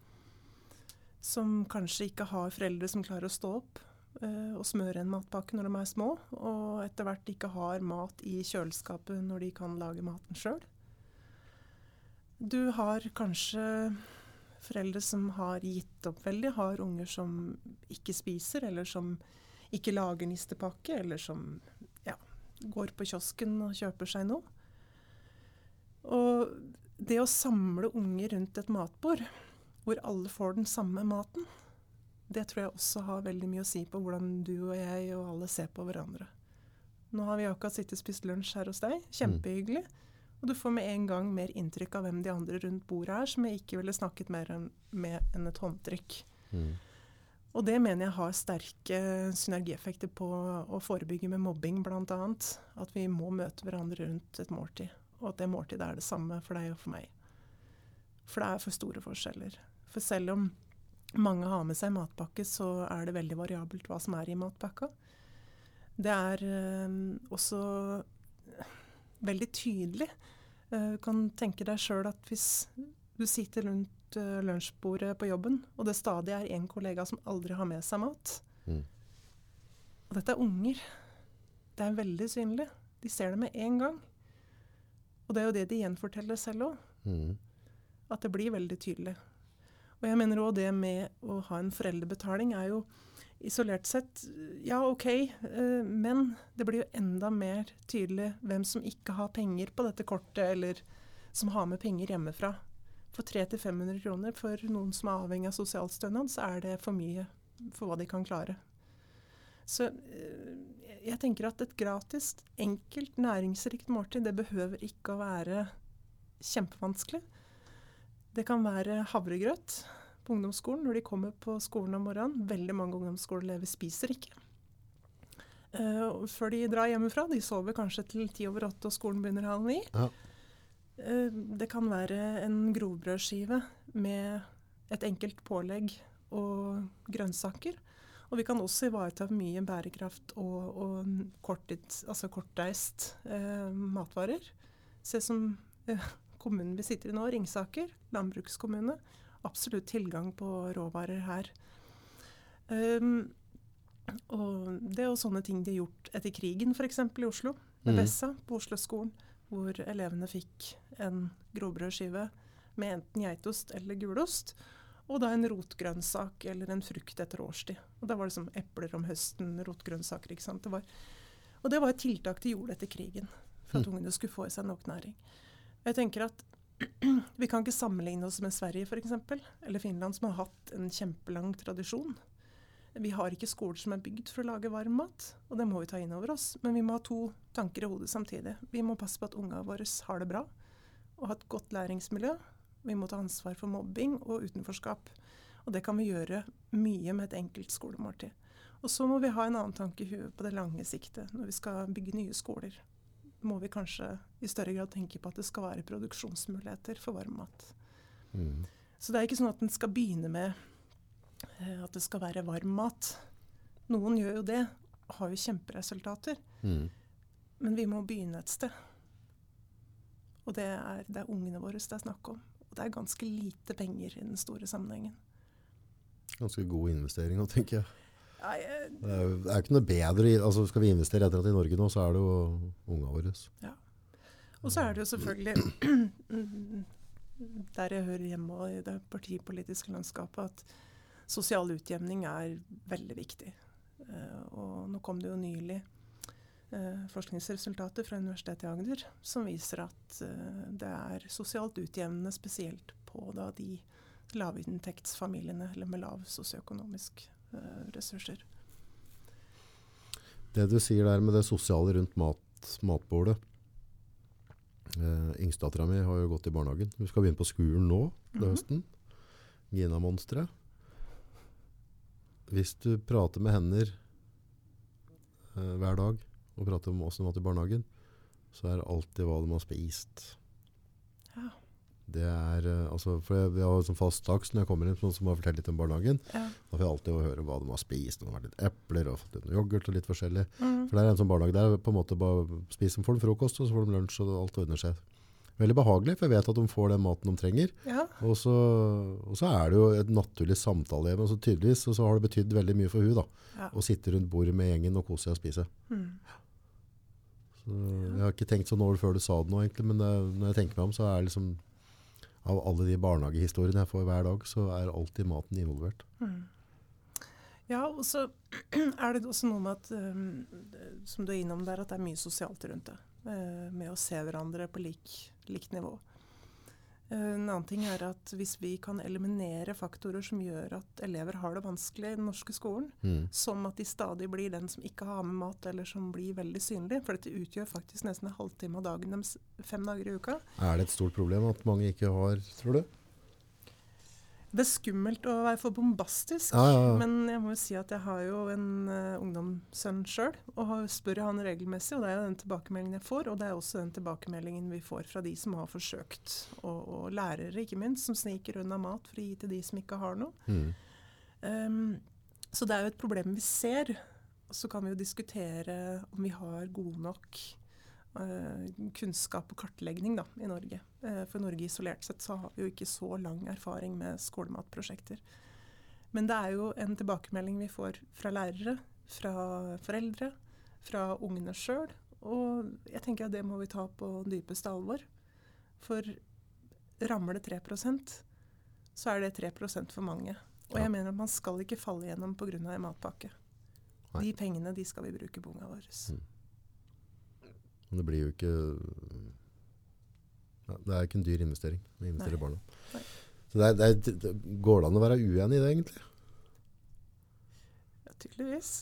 Speaker 2: Som kanskje ikke har foreldre som klarer å stå opp og smøre en matpakke når de er små, og etter hvert ikke har mat i kjøleskapet når de kan lage maten sjøl. Du har kanskje foreldre som har gitt opp veldig, har unger som ikke spiser, eller som ikke lager nistepakke, eller som ja, går på kiosken og kjøper seg noe. Og det å samle unger rundt et matbord, hvor alle får den samme maten, det tror jeg også har veldig mye å si på hvordan du og jeg og alle ser på hverandre. Nå har vi akkurat sittet og spist lunsj her hos deg. Kjempehyggelig. Og du får med en gang mer inntrykk av hvem de andre rundt bordet er, som jeg ikke ville snakket mer med enn et håndtrykk. Mm. Og det mener jeg har sterke synergieffekter på å forebygge med mobbing bl.a. At vi må møte hverandre rundt et måltid. Og at det måltidet er det samme for deg og for meg. For det er for store forskjeller. For selv om mange har med seg matpakke, så er det veldig variabelt hva som er i matpakka. Det er øh, også veldig tydelig. Du øh, kan tenke deg sjøl at hvis du sitter rundt uh, lunsjbordet på jobben, og det stadig er en kollega som aldri har med seg mat. Mm. Og dette er unger. Det er veldig synlig. De ser det med en gang. Og det er jo det de gjenforteller selv òg. Mm. At det blir veldig tydelig. Og jeg mener òg det med å ha en foreldrebetaling er jo isolert sett Ja, OK, uh, men det blir jo enda mer tydelig hvem som ikke har penger på dette kortet, eller som har med penger hjemmefra. For 300-500 kroner for noen som er avhengig av sosialstønad, så er det for mye for hva de kan klare. Så eh, jeg tenker at et gratis, enkelt, næringsrikt måltid, det behøver ikke å være kjempevanskelig. Det kan være havregrøt på ungdomsskolen når de kommer på skolen om morgenen. Veldig mange ungdomsskoleelever spiser ikke. Uh, før de drar hjemmefra. De sover kanskje til ti over åtte, og skolen begynner halv ni. Ja. Uh, det kan være en grovbrødskive med et enkelt pålegg og grønnsaker. Og vi kan også ivareta mye bærekraft og, og korttids, altså kortreist uh, matvarer. Se som kommunen vi sitter i nå, Ringsaker, landbrukskommune. Absolutt tilgang på råvarer her. Um, og det er jo sånne ting de har gjort etter krigen, f.eks. i Oslo. Med mm. Bessa på Oslo-skolen hvor elevene fikk en grovbrødskive med enten geitost eller gulost. Og da en rotgrønnsak eller en frukt etter årstid. Og Da var det som epler om høsten, rotgrønnsaker. ikke sant? Det var, og det var et tiltak de gjorde etter krigen, for at mm. ungene skulle få i seg nok næring. Jeg tenker at *clears throat* Vi kan ikke sammenligne oss med Sverige f.eks., eller Finland, som har hatt en kjempelang tradisjon vi har ikke skoler som er bygd for å lage varm mat, og det må vi ta inn over oss. Men vi må ha to tanker i hodet samtidig. Vi må passe på at ungene våre har det bra og har et godt læringsmiljø. Vi må ta ansvar for mobbing og utenforskap. Og det kan vi gjøre mye med et enkelt skolemåltid. Og så må vi ha en annen tanke i huet på det lange siktet når vi skal bygge nye skoler. Må vi kanskje i større grad tenke på at det skal være produksjonsmuligheter for varm mat. Mm. Så det er ikke sånn at en skal begynne med Eh, at det skal være varm mat. Noen gjør jo det, har jo kjemperesultater. Mm. Men vi må begynne et sted. Og det er, det er ungene våre det er snakk om. Og det er ganske lite penger i den store sammenhengen.
Speaker 1: Ganske god investering òg, tenker jeg. Jeg det, er, er ikke noe bedre altså Skal vi investere etter at i Norge nå, så er det jo ungene våre. Ja.
Speaker 2: Og så er det jo selvfølgelig *clears throat* der jeg hører hjemme i det partipolitiske landskapet, at sosial utjevning er veldig viktig. Uh, og nå kom det jo nylig uh, forskningsresultater fra Universitetet i Agder som viser at uh, det er sosialt utjevnende spesielt på da, de lavinntektsfamiliene eller med lav sosioøkonomisk ressurser.
Speaker 1: Det du sier der med det sosiale rundt mat, matbordet eh, Yngstedattera mi har jo gått i barnehagen. Hun skal begynne på skolen nå til mm -hmm. høsten. Gina-monsteret hvis du prater med hender eh, hver dag og prater om åssen det var til barnehagen, så er det alltid hva de har spist. Det er, eh, altså, for jeg, jeg har sånn fast takst når jeg kommer inn sånn som har fortalt litt om barnehagen.
Speaker 2: Ja.
Speaker 1: Da får jeg alltid høre hva de har spist. Om det har vært litt epler og fått litt yoghurt og litt forskjellig.
Speaker 2: Mm.
Speaker 1: For det er en sånn barnehage der på en måte bare spiser får de frokost, og så får de lunsj, og alt ordner seg. Veldig behagelig, for jeg vet at de får den maten de trenger.
Speaker 2: ja.
Speaker 1: Og så, og så er det jo et naturlig samtale. Men så tydeligvis og så har det betydd veldig mye for hun da,
Speaker 2: Ja.
Speaker 1: å sitte rundt bordet med gjengen og kose seg og spise.
Speaker 2: Mm.
Speaker 1: Så jeg har ikke tenkt sånn over før du sa det nå, egentlig, men det, når jeg tenker meg om, så er det liksom av alle de barnehagehistoriene jeg får hver dag, så er alltid maten involvert.
Speaker 2: Mm. Ja, og så *clears throat* er det også noe med at, um, som du er innom der, at det er mye sosialt rundt det. Uh, med å se hverandre på lik, likt nivå. Eh, en annen ting er at hvis vi kan eliminere faktorer som gjør at elever har det vanskelig i den norske skolen,
Speaker 1: Mm.
Speaker 2: som at de stadig blir den som ikke har med mat, eller som blir veldig synlig, for dette utgjør faktisk nesten en halvtime av dagen deres fem dager i uka.
Speaker 1: Er det et stort problem at mange ikke har, tror du?
Speaker 2: Det er skummelt å være for bombastisk,
Speaker 1: Ja, ja, ja.
Speaker 2: men jeg må jo si at jeg har jo en uh, ungdomssønn sjøl, og har, spør han regelmessig, og det er jo den tilbakemeldingen jeg får, og det er også den tilbakemeldingen vi får fra de som har forsøkt, og, og lærere ikke minst, som sniker unna mat for å gi til de som ikke har noe.
Speaker 1: Mm.
Speaker 2: Um, så det er jo et problem vi ser. Og så kan vi jo diskutere om vi har god nok kunnskap og kartlegging da, i Norge. Eh, for Norge isolert sett så har vi jo ikke så lang erfaring med skolematprosjekter. Men det er jo en tilbakemelding vi får fra lærere, fra foreldre, fra ungene sjøl. Og jeg tenker at det må vi ta på dypeste alvor. For rammer det 3% så er det 3% for mange. Og jeg mener at man skal ikke falle gjennom pga. en matpakke. De pengene de skal vi bruke på ungene våre.
Speaker 1: Men det blir jo ikke ja, Det er ikke en dyr investering å investere i barna.
Speaker 2: Nei.
Speaker 1: Så det er, det er, går det an å være uenig i det, egentlig?
Speaker 2: Ja, tydeligvis.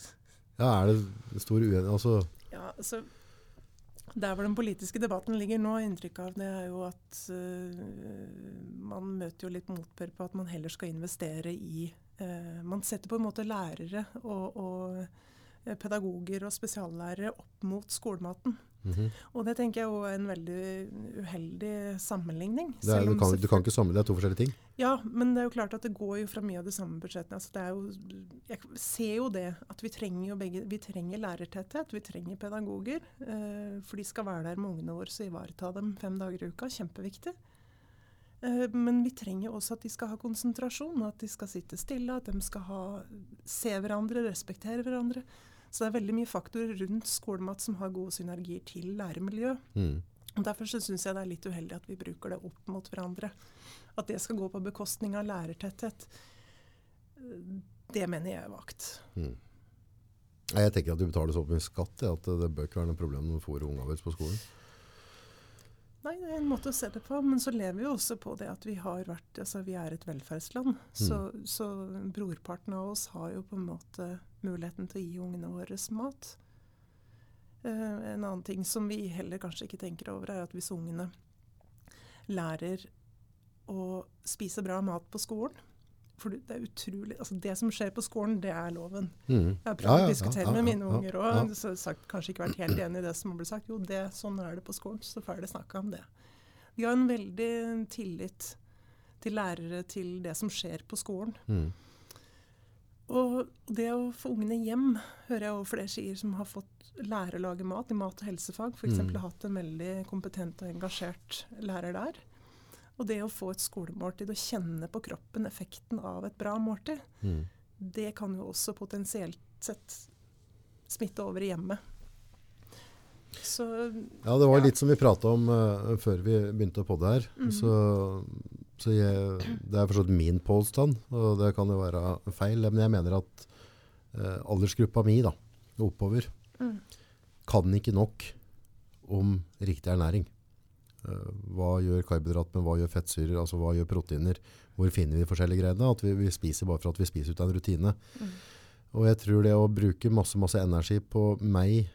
Speaker 1: Ja, er det stor uenighet? Altså,
Speaker 2: Ja, altså, Der hvor den politiske debatten ligger nå, inntrykk av det er jo at uh, man møter jo litt motbør på at man heller skal investere i uh, Man setter på en måte lærere og, og eh, pedagoger og spesiallærere opp mot skolematen.
Speaker 1: Mhm.
Speaker 2: Og det tenker jeg er en veldig uheldig sammenligning.
Speaker 1: det er, du, kan, du kan ikke samle det er to forskjellige ting.
Speaker 2: Ja, men det er jo klart at det går jo fra mye av de samme budsjettene. Altså det er jo, jeg ser jo det at vi trenger begge Vi trenger lærertetthet, vi trenger pedagoger. Eh, for de skal være der med ungene våre og ivareta dem fem dager i uka. Kjempeviktig. Eh, men vi trenger også at de skal ha konsentrasjon, at de skal sitte stille, at de skal ha, se hverandre, respektere hverandre. Så det er veldig mye faktorer rundt skolemat som har gode synergier til læremiljø.
Speaker 1: Mm.
Speaker 2: Og Derfor syns jeg det er litt uheldig at vi bruker det opp mot hverandre. At det skal gå på bekostning av lærertetthet. Det mener jeg er vagt.
Speaker 1: Mm. Jeg tenker at du betaler så mye skatt at det bør ikke være noe problem når du får ungene våre på skolen.
Speaker 2: Nei, det er en måte å se det på. Men så lever vi også på det at vi har vært Altså, vi er et velferdsland. Så, så brorparten av oss har jo på en måte muligheten til å gi ungene våre mat. Eh, en annen ting som vi heller kanskje ikke tenker over, er at hvis ungene lærer å spise bra mat på skolen For det er utrolig Altså, det som skjer på skolen, det er loven.
Speaker 1: Mm.
Speaker 2: Jeg har prøvd
Speaker 1: Ja, ja,
Speaker 2: å diskutere
Speaker 1: ja,
Speaker 2: med mine unger òg.
Speaker 1: ja.
Speaker 2: Kanskje ikke vært helt enig i det som blitt sagt. Jo, det, sånn er det på skolen. Så ferdig snakka om det. De har en veldig tillit til lærere, til det som skjer på skolen.
Speaker 1: Mm.
Speaker 2: Og det å få ungene hjem, hører jeg også flere sier som har fått lære å lage mat i mat- og helsefag. F.eks.
Speaker 1: Mm.
Speaker 2: har hatt en veldig kompetent og engasjert lærer der. Og det å få et skolemåltid og kjenne på kroppen effekten av et bra måltid,
Speaker 1: Mm.
Speaker 2: det kan jo også potensielt sett smitte over i hjemmet. Så
Speaker 1: Ja, det var
Speaker 2: Ja.
Speaker 1: litt som vi prata om uh, før vi begynte å podde her.
Speaker 2: Mm.
Speaker 1: Så, så jeg, det er forstått min påstand, og det kan jo være feil, men jeg mener at eh, aldersgruppa mi da, oppover
Speaker 2: mm,
Speaker 1: kan ikke nok om riktig ernæring. Eh, hva gjør karbohydrat med, hva gjør fettsyrer, altså hva gjør proteiner? Hvor finner vi de forskjellige greiene? At vi, vi spiser bare for at vi spiser ut av en rutine.
Speaker 2: mm,
Speaker 1: Og jeg tror det å bruke masse, masse energi på meg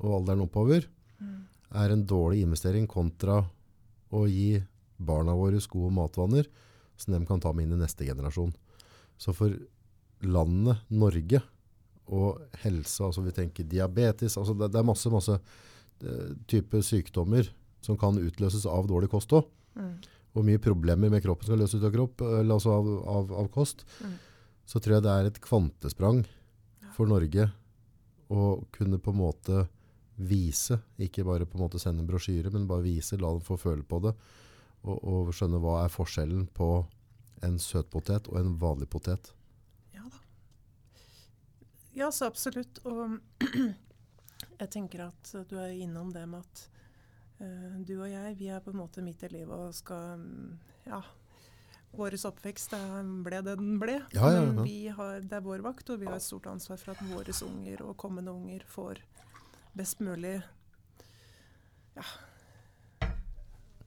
Speaker 1: og alderen oppover,
Speaker 2: mm,
Speaker 1: er en dårlig investering kontra å gi barna våre gode matvaner som de kan ta med inn i neste generasjon. Så for landet Norge og helse, altså vi tenker diabetes, altså det, det er masse, masse eh, type sykdommer som kan utløses av dårlig kost også.
Speaker 2: mm,
Speaker 1: og mye problemer med kroppen skal løses ut av kropp, altså av, av, av kost,
Speaker 2: Mm.
Speaker 1: så tror jeg det er et kvantesprang for Norge å kunne på en måte vise, ikke bare på en måte sende en brosjyre, men bare vise, la dem få føle på det, og, og skjønne hva er forskjellen på en søtpotet og en vanlig potet.
Speaker 2: Ja da. Ja, så absolutt. Og *clears throat* jeg tenker at du er innom det med at uh, du og jeg, vi er på en måte midt i livet og skal mm, Ja. Vår oppvekst det ble det den ble.
Speaker 1: Ja, ja, ja.
Speaker 2: Men vi har, det er vår vakt, og vi har et stort ansvar for at våre unger og kommende unger får best mulig ja,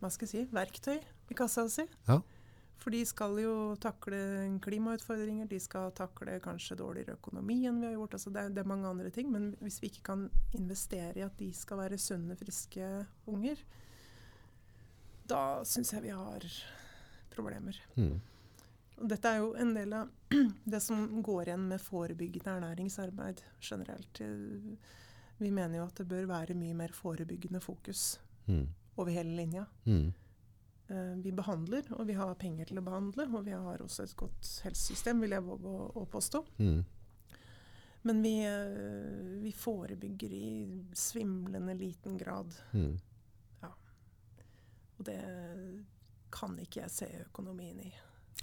Speaker 2: hva skal jeg si, verktøy i kassa si.
Speaker 1: Ja.
Speaker 2: For de skal jo takle klimautfordringer, de skal takle kanskje dårligere økonomi enn vi har gjort. Altså det, det er mange andre ting. Men hvis vi ikke kan investere i at de skal være sunne, friske unger, da syns jeg vi har problemer.
Speaker 1: Mm.
Speaker 2: Og dette er jo en del av *clears throat* det som går igjen med forebyggende ernæringsarbeid generelt. Vi mener jo at det bør være mye mer forebyggende fokus
Speaker 1: Mm.
Speaker 2: Over hele linja.
Speaker 1: Mm.
Speaker 2: Uh, Vi behandler, og vi har penger til å behandle, og vi har også et godt helsesystem, vil jeg våge å, å påstå.
Speaker 1: Mm.
Speaker 2: Men vi, uh, vi forebygger i svimlende liten grad,
Speaker 1: Mm.
Speaker 2: og det kan ikke jeg se økonomien i.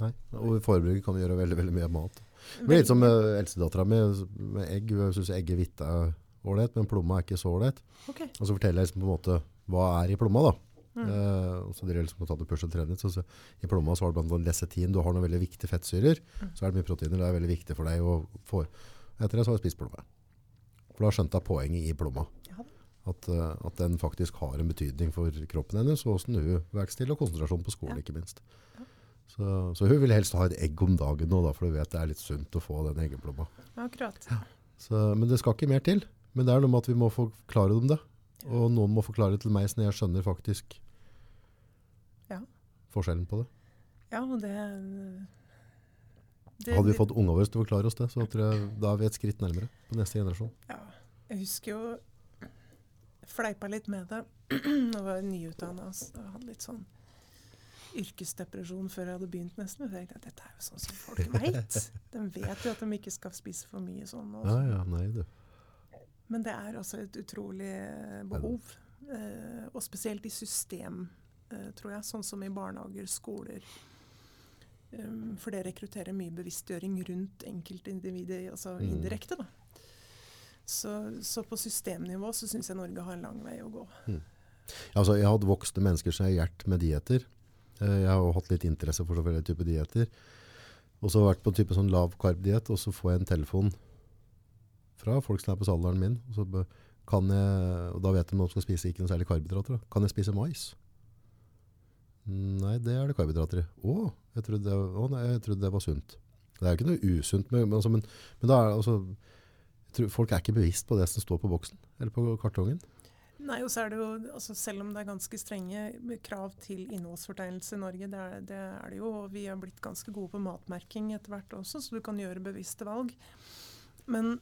Speaker 1: Nei. Og forebygge kan vi gjøre veldig, veldig mye mat. Det blir litt som uh, eldstedattera mi med egg. Hun syns egg er ålreit, men plomma er ikke så ålreit.
Speaker 2: Okay.
Speaker 1: Og så forteller jeg liksom på en måte hva er i plomma, da.
Speaker 2: Mm.
Speaker 1: Uh, og så driver liksom og tar det push og trener. Så, så, I plomma så har du annet lesetin, Du har noen veldig viktige fettsyrer.
Speaker 2: Mm.
Speaker 1: Så er det mye proteiner. Det er veldig viktig for deg å få. Etter det så har jeg spist plomme. For da skjønte jeg poenget i plomma.
Speaker 2: Ja.
Speaker 1: At, uh, at den faktisk har en betydning for kroppen hennes, og hvordan hun vokser til, og konsentrasjon på skolen,
Speaker 2: Ja.
Speaker 1: ikke minst.
Speaker 2: Ja.
Speaker 1: Så, så hun vil helst ha et egg om dagen nå, da, for hun vet det er litt sunt å få den eggeplomma.
Speaker 2: Akkurat.
Speaker 1: Så, men det skal ikke mer til. Men det er noe med at vi må forklare dem det. Og noen må forklare det til meg, sånn jeg skjønner faktisk
Speaker 2: Ja.
Speaker 1: forskjellen på det.
Speaker 2: Ja, og det, det
Speaker 1: Hadde vi fått ungene våre til å forklare oss det, så tror jeg da er vi et skritt nærmere på neste generasjon.
Speaker 2: Ja, jeg husker jo jeg fleipa litt med det. *clears throat* Jeg var nyutdanna og hadde litt sånn yrkesdepresjon før jeg hadde begynt nesten. Jeg tenkte at dette er jo sånn som folk *laughs* veit. De vet jo at de ikke skal spise for mye sånn. Og
Speaker 1: Ja,
Speaker 2: sånn.
Speaker 1: ja, nei du.
Speaker 2: Men det er altså et utrolig eh, behov. Eh, og spesielt i system, eh, tror jeg. Sånn som i barnehager, skoler. Um, for det rekrutterer mye bevisstgjøring rundt enkeltindividet, altså
Speaker 1: Mm.
Speaker 2: indirekte. da. Så, så på systemnivå så syns jeg Norge har en lang vei å gå.
Speaker 1: Altså, jeg hadde voksne mennesker som har hjert med dietter. Jeg har jo hatt litt interesse for så forskjellige typer dietter. Og så har jeg vært på en type sånn lav karb-diett, og så får jeg en telefon fra folk som er på salderen min. Og, så kan jeg, og da vet de om de skal spise ikke noe særlig karbohydrater. Kan jeg spise mais? Nei, det er det karbohydrater i. Å, jeg trodde det, å nei, jeg trodde det var sunt. Det er jo ikke noe usunt, men, altså, men, men er altså, tror, folk er ikke bevisst på det som står på boksen, eller på kartongen.
Speaker 2: Nei, og så er det jo, altså Selv om det er ganske strenge krav til innholdsfortegnelse i Norge, det er det, er det jo, og vi har blitt ganske gode på matmerking etter hvert også, så du kan gjøre bevisste valg. Men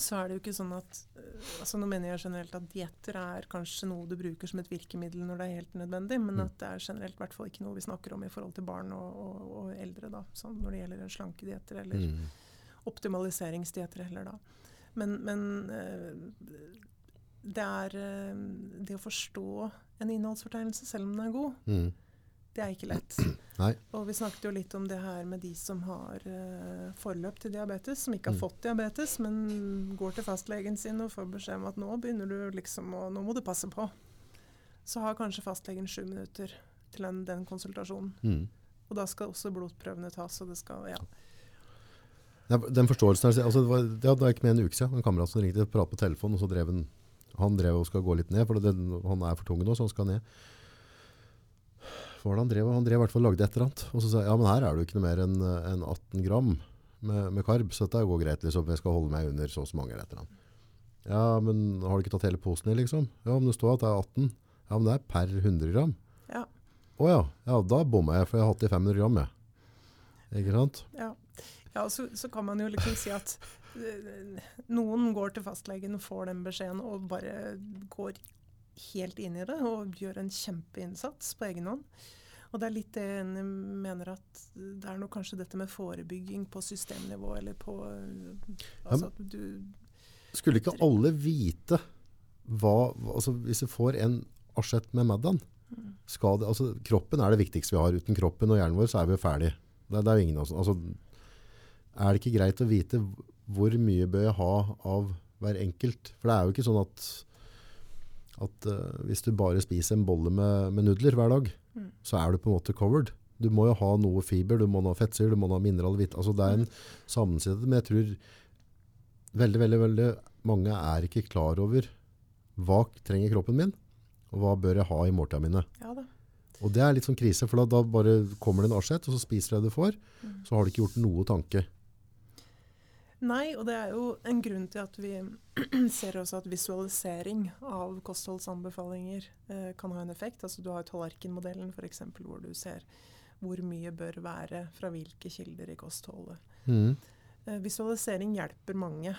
Speaker 2: så er det jo ikke sånn at eh, altså Nå mener jeg generelt at dietter er kanskje noe du bruker som et virkemiddel når det er helt nødvendig, men
Speaker 1: Mm.
Speaker 2: at det er generelt i hvert fall ikke noe vi snakker om i forhold til barn og, og, og eldre, da, sånn når det gjelder slankedietter eller
Speaker 1: Mm.
Speaker 2: optimaliseringsdietter heller da. Men, men eh, det er eh, det å forstå en innholdsfortegnelse, selv om den er god,
Speaker 1: Mm.
Speaker 2: Det er ikke lett. *clears throat*
Speaker 1: Nei.
Speaker 2: Og vi snakket jo litt om det her med de som har uh, forløp til diabetes, som ikke har
Speaker 1: Mm.
Speaker 2: fått diabetes, men går til fastlegen sin og får beskjed om at nå begynner du liksom å, nå må du passe på. Så har kanskje fastlegen sju minutter til den, den konsultasjonen.
Speaker 1: Mm.
Speaker 2: Og da skal også blodprøvene tas, og det skal, ja.
Speaker 1: Den forståelsen her, altså det, var, det ikke med en uke siden. En kamerat som ringte og pratet på telefonen, og så drev han, han drev og skal gå litt ned, for det, han er for tung nå, så han skal ned. Hva var det han drev? Han drev i hvert fall lagde et eller annet. Og så sa jeg, ja, men her er det jo ikke noe mer enn en 18 gram med, med karb, så dette går greit, liksom. Jeg skal holde meg under så og så mange eller et eller annet. Ja, men har du ikke tatt hele posen i, liksom? Ja, men det står at det er 18. Ja, men det er per 100 gram.
Speaker 2: Ja.
Speaker 1: Å ja, ja, da bommer jeg, for jeg har hatt i 500 gram, jeg. Ikke sant?
Speaker 2: Ja, ja så, så kan man jo liksom si at eh, noen går til fastlegen og får den beskjeden og bare går helt inn i det og gjør en kjempeinnsats på egen hånd. Og det er litt det en mener at det er noe kanskje dette med forebygging på systemnivå, eller på altså at du
Speaker 1: Skulle ikke alle vite hva altså Hvis du får en asjett med Maddan skal det, altså Kroppen er det viktigste vi har. Uten kroppen og hjernen vår så er vi jo ferdig. Det, det er jo ingen av oss. Altså, er det ikke greit å vite hvor mye bør jeg ha av hver enkelt? For det er jo ikke sånn at, at uh, hvis du bare spiser en bolle med, med nudler hver dag,
Speaker 2: Mm.
Speaker 1: så er du på en måte covered. Du må jo ha noe fiber, du må ha fettsyre, du må ha mineraler. hvitt. Altså, det er en sammensetning, men jeg tror veldig, veldig, veldig mange er ikke klar over hva trenger kroppen min, og hva bør jeg ha i måltidene mine.
Speaker 2: Ja da.
Speaker 1: Og det er litt sånn krise, for da, da bare kommer det en asjett, og så spiser du det du får.
Speaker 2: Mm.
Speaker 1: Så har du ikke gjort noe tanke.
Speaker 2: Nei, og det er jo en grunn til at vi *clears throat* ser også at visualisering av kostholdsanbefalinger eh, kan ha en effekt. Altså Du har tallerkenmodellen f.eks., hvor du ser hvor mye bør være fra hvilke kilder i kostholdet.
Speaker 1: Mm.
Speaker 2: Eh, visualisering hjelper mange.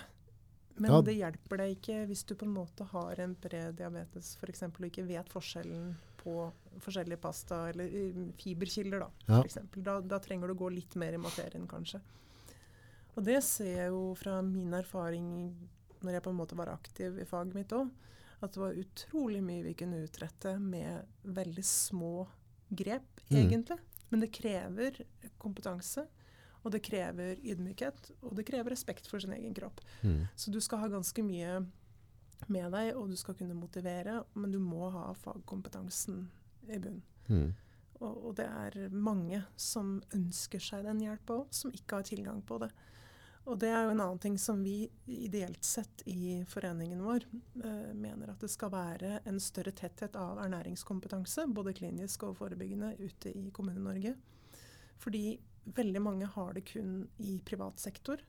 Speaker 2: Men
Speaker 1: Ja.
Speaker 2: det hjelper deg ikke hvis du på en måte har en prediabetes f.eks. og ikke vet forskjellen på forskjellige pasta eller eh, fiberkilder. Da,
Speaker 1: Ja.
Speaker 2: da, da trenger du gå litt mer i materien, kanskje. Og det ser jeg jo fra min erfaring når jeg på en måte var aktiv i faget mitt òg, at det var utrolig mye vi kunne utrette med veldig små grep,
Speaker 1: Mm.
Speaker 2: egentlig. Men det krever kompetanse, og det krever ydmykhet, og det krever respekt for sin egen kropp.
Speaker 1: Mm.
Speaker 2: Så du skal ha ganske mye med deg, og du skal kunne motivere, men du må ha fagkompetansen i bunn.
Speaker 1: Mm.
Speaker 2: Og, og det er mange som ønsker seg den hjelpa òg, som ikke har tilgang på det. Og det er jo en annen ting som vi ideelt sett i foreningen vår eh, mener at det skal være en større tetthet av ernæringskompetanse, både klinisk og forebyggende, ute i Kommune-Norge. Fordi veldig mange har det kun i privat sektor.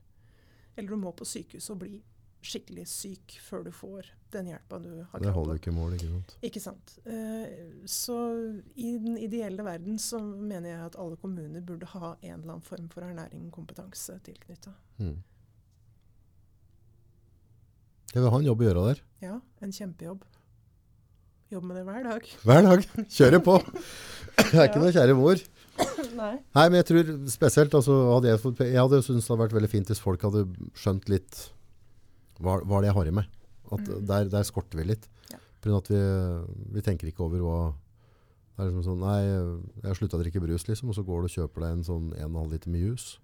Speaker 2: Eller du må på sykehus og bli skikkelig syk før du får den hjelpa du har
Speaker 1: Det
Speaker 2: krav
Speaker 1: holder
Speaker 2: Det
Speaker 1: holder ikke mål, ikke sant?
Speaker 2: Ikke sant. Eh, så i den ideelle verden så mener jeg at alle kommuner burde ha en eller annen form for ernæring og kompetanse tilknytta.
Speaker 1: Mhm. Jeg vil ha en jobb å gjøre der.
Speaker 2: Ja, en kjempejobb. Jobbe med det hver dag. *laughs*
Speaker 1: Hver dag. Kjøre på. *laughs* Det er ikke noe kjære mor. *coughs*
Speaker 2: Nei.
Speaker 1: Nei, men jeg tror spesielt altså, hadde jeg, jeg hadde syntes det hadde vært veldig fint hvis folk hadde skjønt litt hva, hva det er jeg har i meg. At
Speaker 2: Mm.
Speaker 1: der, der skorter vi litt.
Speaker 2: Ja.
Speaker 1: At vi, vi tenker ikke over hva Det er liksom sånn Nei, jeg har slutta å drikke brus, liksom. Og så går du og kjøper deg en sånn 1,5 liter med juice.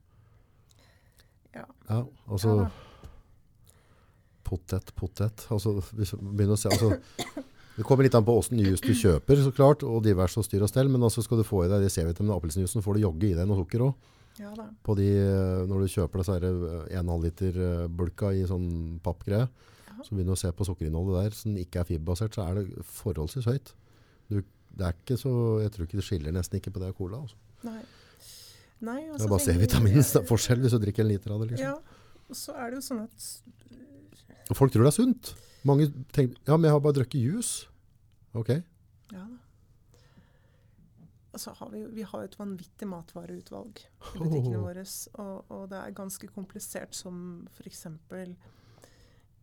Speaker 2: Ja.
Speaker 1: Ja, altså
Speaker 2: Ja.
Speaker 1: Potet, potet. Altså, se altså, Det kommer litt an på åssen juice du kjøper, så klart, og diverse og styr og stell. Men altså skal du få i deg de C-vitamin og appelsinjuicen, får du jogge i deg noe sukker òg.
Speaker 2: Ja.
Speaker 1: På de, eh, når du kjøper disse her, eh, 1,5 liter eh, bulka i sånn pappgreie,
Speaker 2: Ja.
Speaker 1: så begynner du å se på sukkerinnholdet der, som ikke er fiberbasert, så er det forholdsvis høyt. Du, det er ikke så, jeg tror ikke det skiller nesten ikke på det og cola. Altså.
Speaker 2: Nei. Nei
Speaker 1: Det er bare C-vitaminens forskjell hvis du drikker en liter av det. Liksom.
Speaker 2: Ja. Og så er det jo sånn at
Speaker 1: folk tror det er sunt. Mange tenker, ja, men jeg har bare drukket juice. Ok.
Speaker 2: Ja da. Og så har vi, vi har et vanvittig matvareutvalg i butikkene våre. Og, og det er ganske komplisert som f.eks.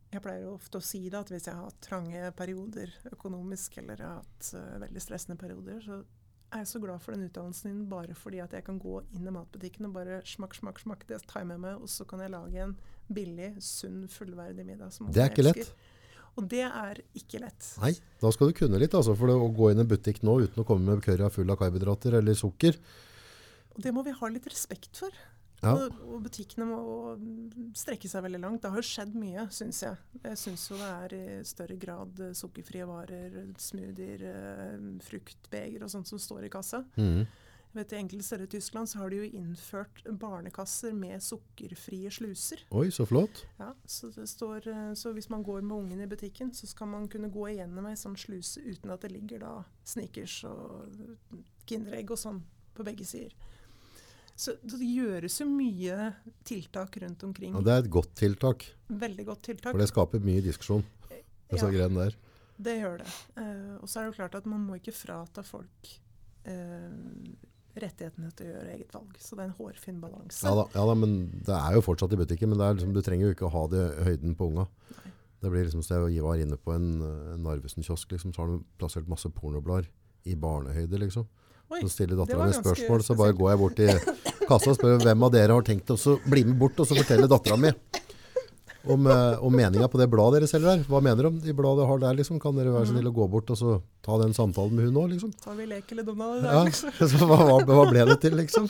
Speaker 2: Jeg pleier jo ofte å si det at hvis jeg har hatt trange perioder økonomisk, eller jeg har hatt uh, veldig stressende perioder, så er jeg så glad for den utdannelsen din bare fordi at jeg kan gå inn i matbutikken og bare smakk, smakk, smakk. Det tar jeg med meg, og så kan jeg lage en billig, sunn, fullverdig middag. som
Speaker 1: Det er ikke lett.
Speaker 2: Og det er ikke lett.
Speaker 1: Nei, da skal du kunne litt. Altså, for å gå inn i en butikk nå uten å komme med curry full av karbohydrater eller sukker.
Speaker 2: Og det må vi ha litt respekt for.
Speaker 1: Ja.
Speaker 2: Og, og butikkene må strekke seg veldig langt. Det har jo skjedd mye, syns jeg. Jeg syns jo det er i større grad eh, sukkerfrie varer, smoothier, eh, fruktbeger og sånt som står i kassa.
Speaker 1: Mhm.
Speaker 2: Vet I enkelte steder i Tyskland så har de jo innført barnekasser med sukkerfrie sluser.
Speaker 1: Oi, så flott.
Speaker 2: Ja, så, det står, eh, så hvis man går med ungen i butikken, så skal man kunne gå igjennom ei sånn sluse uten at det ligger da Snickers og Kinderegg og sånn på begge sider. Så det gjøres jo mye tiltak rundt omkring.
Speaker 1: Ja, det er et godt tiltak,
Speaker 2: Veldig godt tiltak.
Speaker 1: for det skaper mye diskusjon. Disse
Speaker 2: Ja,
Speaker 1: greiene der.
Speaker 2: det gjør det. Eh, og så er det jo klart at man må ikke frata folk eh, rettighetene til å gjøre eget valg. Så det er en hårfin balanse.
Speaker 1: Ja ja da, men det er jo fortsatt i butikken, men det liksom, du trenger jo ikke å ha det høyden på unga.
Speaker 2: Nei.
Speaker 1: Det blir liksom, så jeg var inne på en, en Narvesen-kiosk, liksom, så har de plassert masse pornoblader i barnehøyde, liksom.
Speaker 2: Oi,
Speaker 1: Så stiller dattera mi spørsmål, så bare går jeg bort til kassa og spør hvem av dere har tenkt å bli med bort og så fortelle dattera mi *laughs* om, eh, om meninga på det bladet dere selger der. Hva mener de om de bladet dere har der? liksom? Kan dere være så snill å gå bort og så ta den samtalen med hun òg? Liksom?
Speaker 2: Tar vi lek eller Donald i dag,
Speaker 1: Ja,
Speaker 2: liksom? *laughs*
Speaker 1: så hva, hva, ble det til, liksom?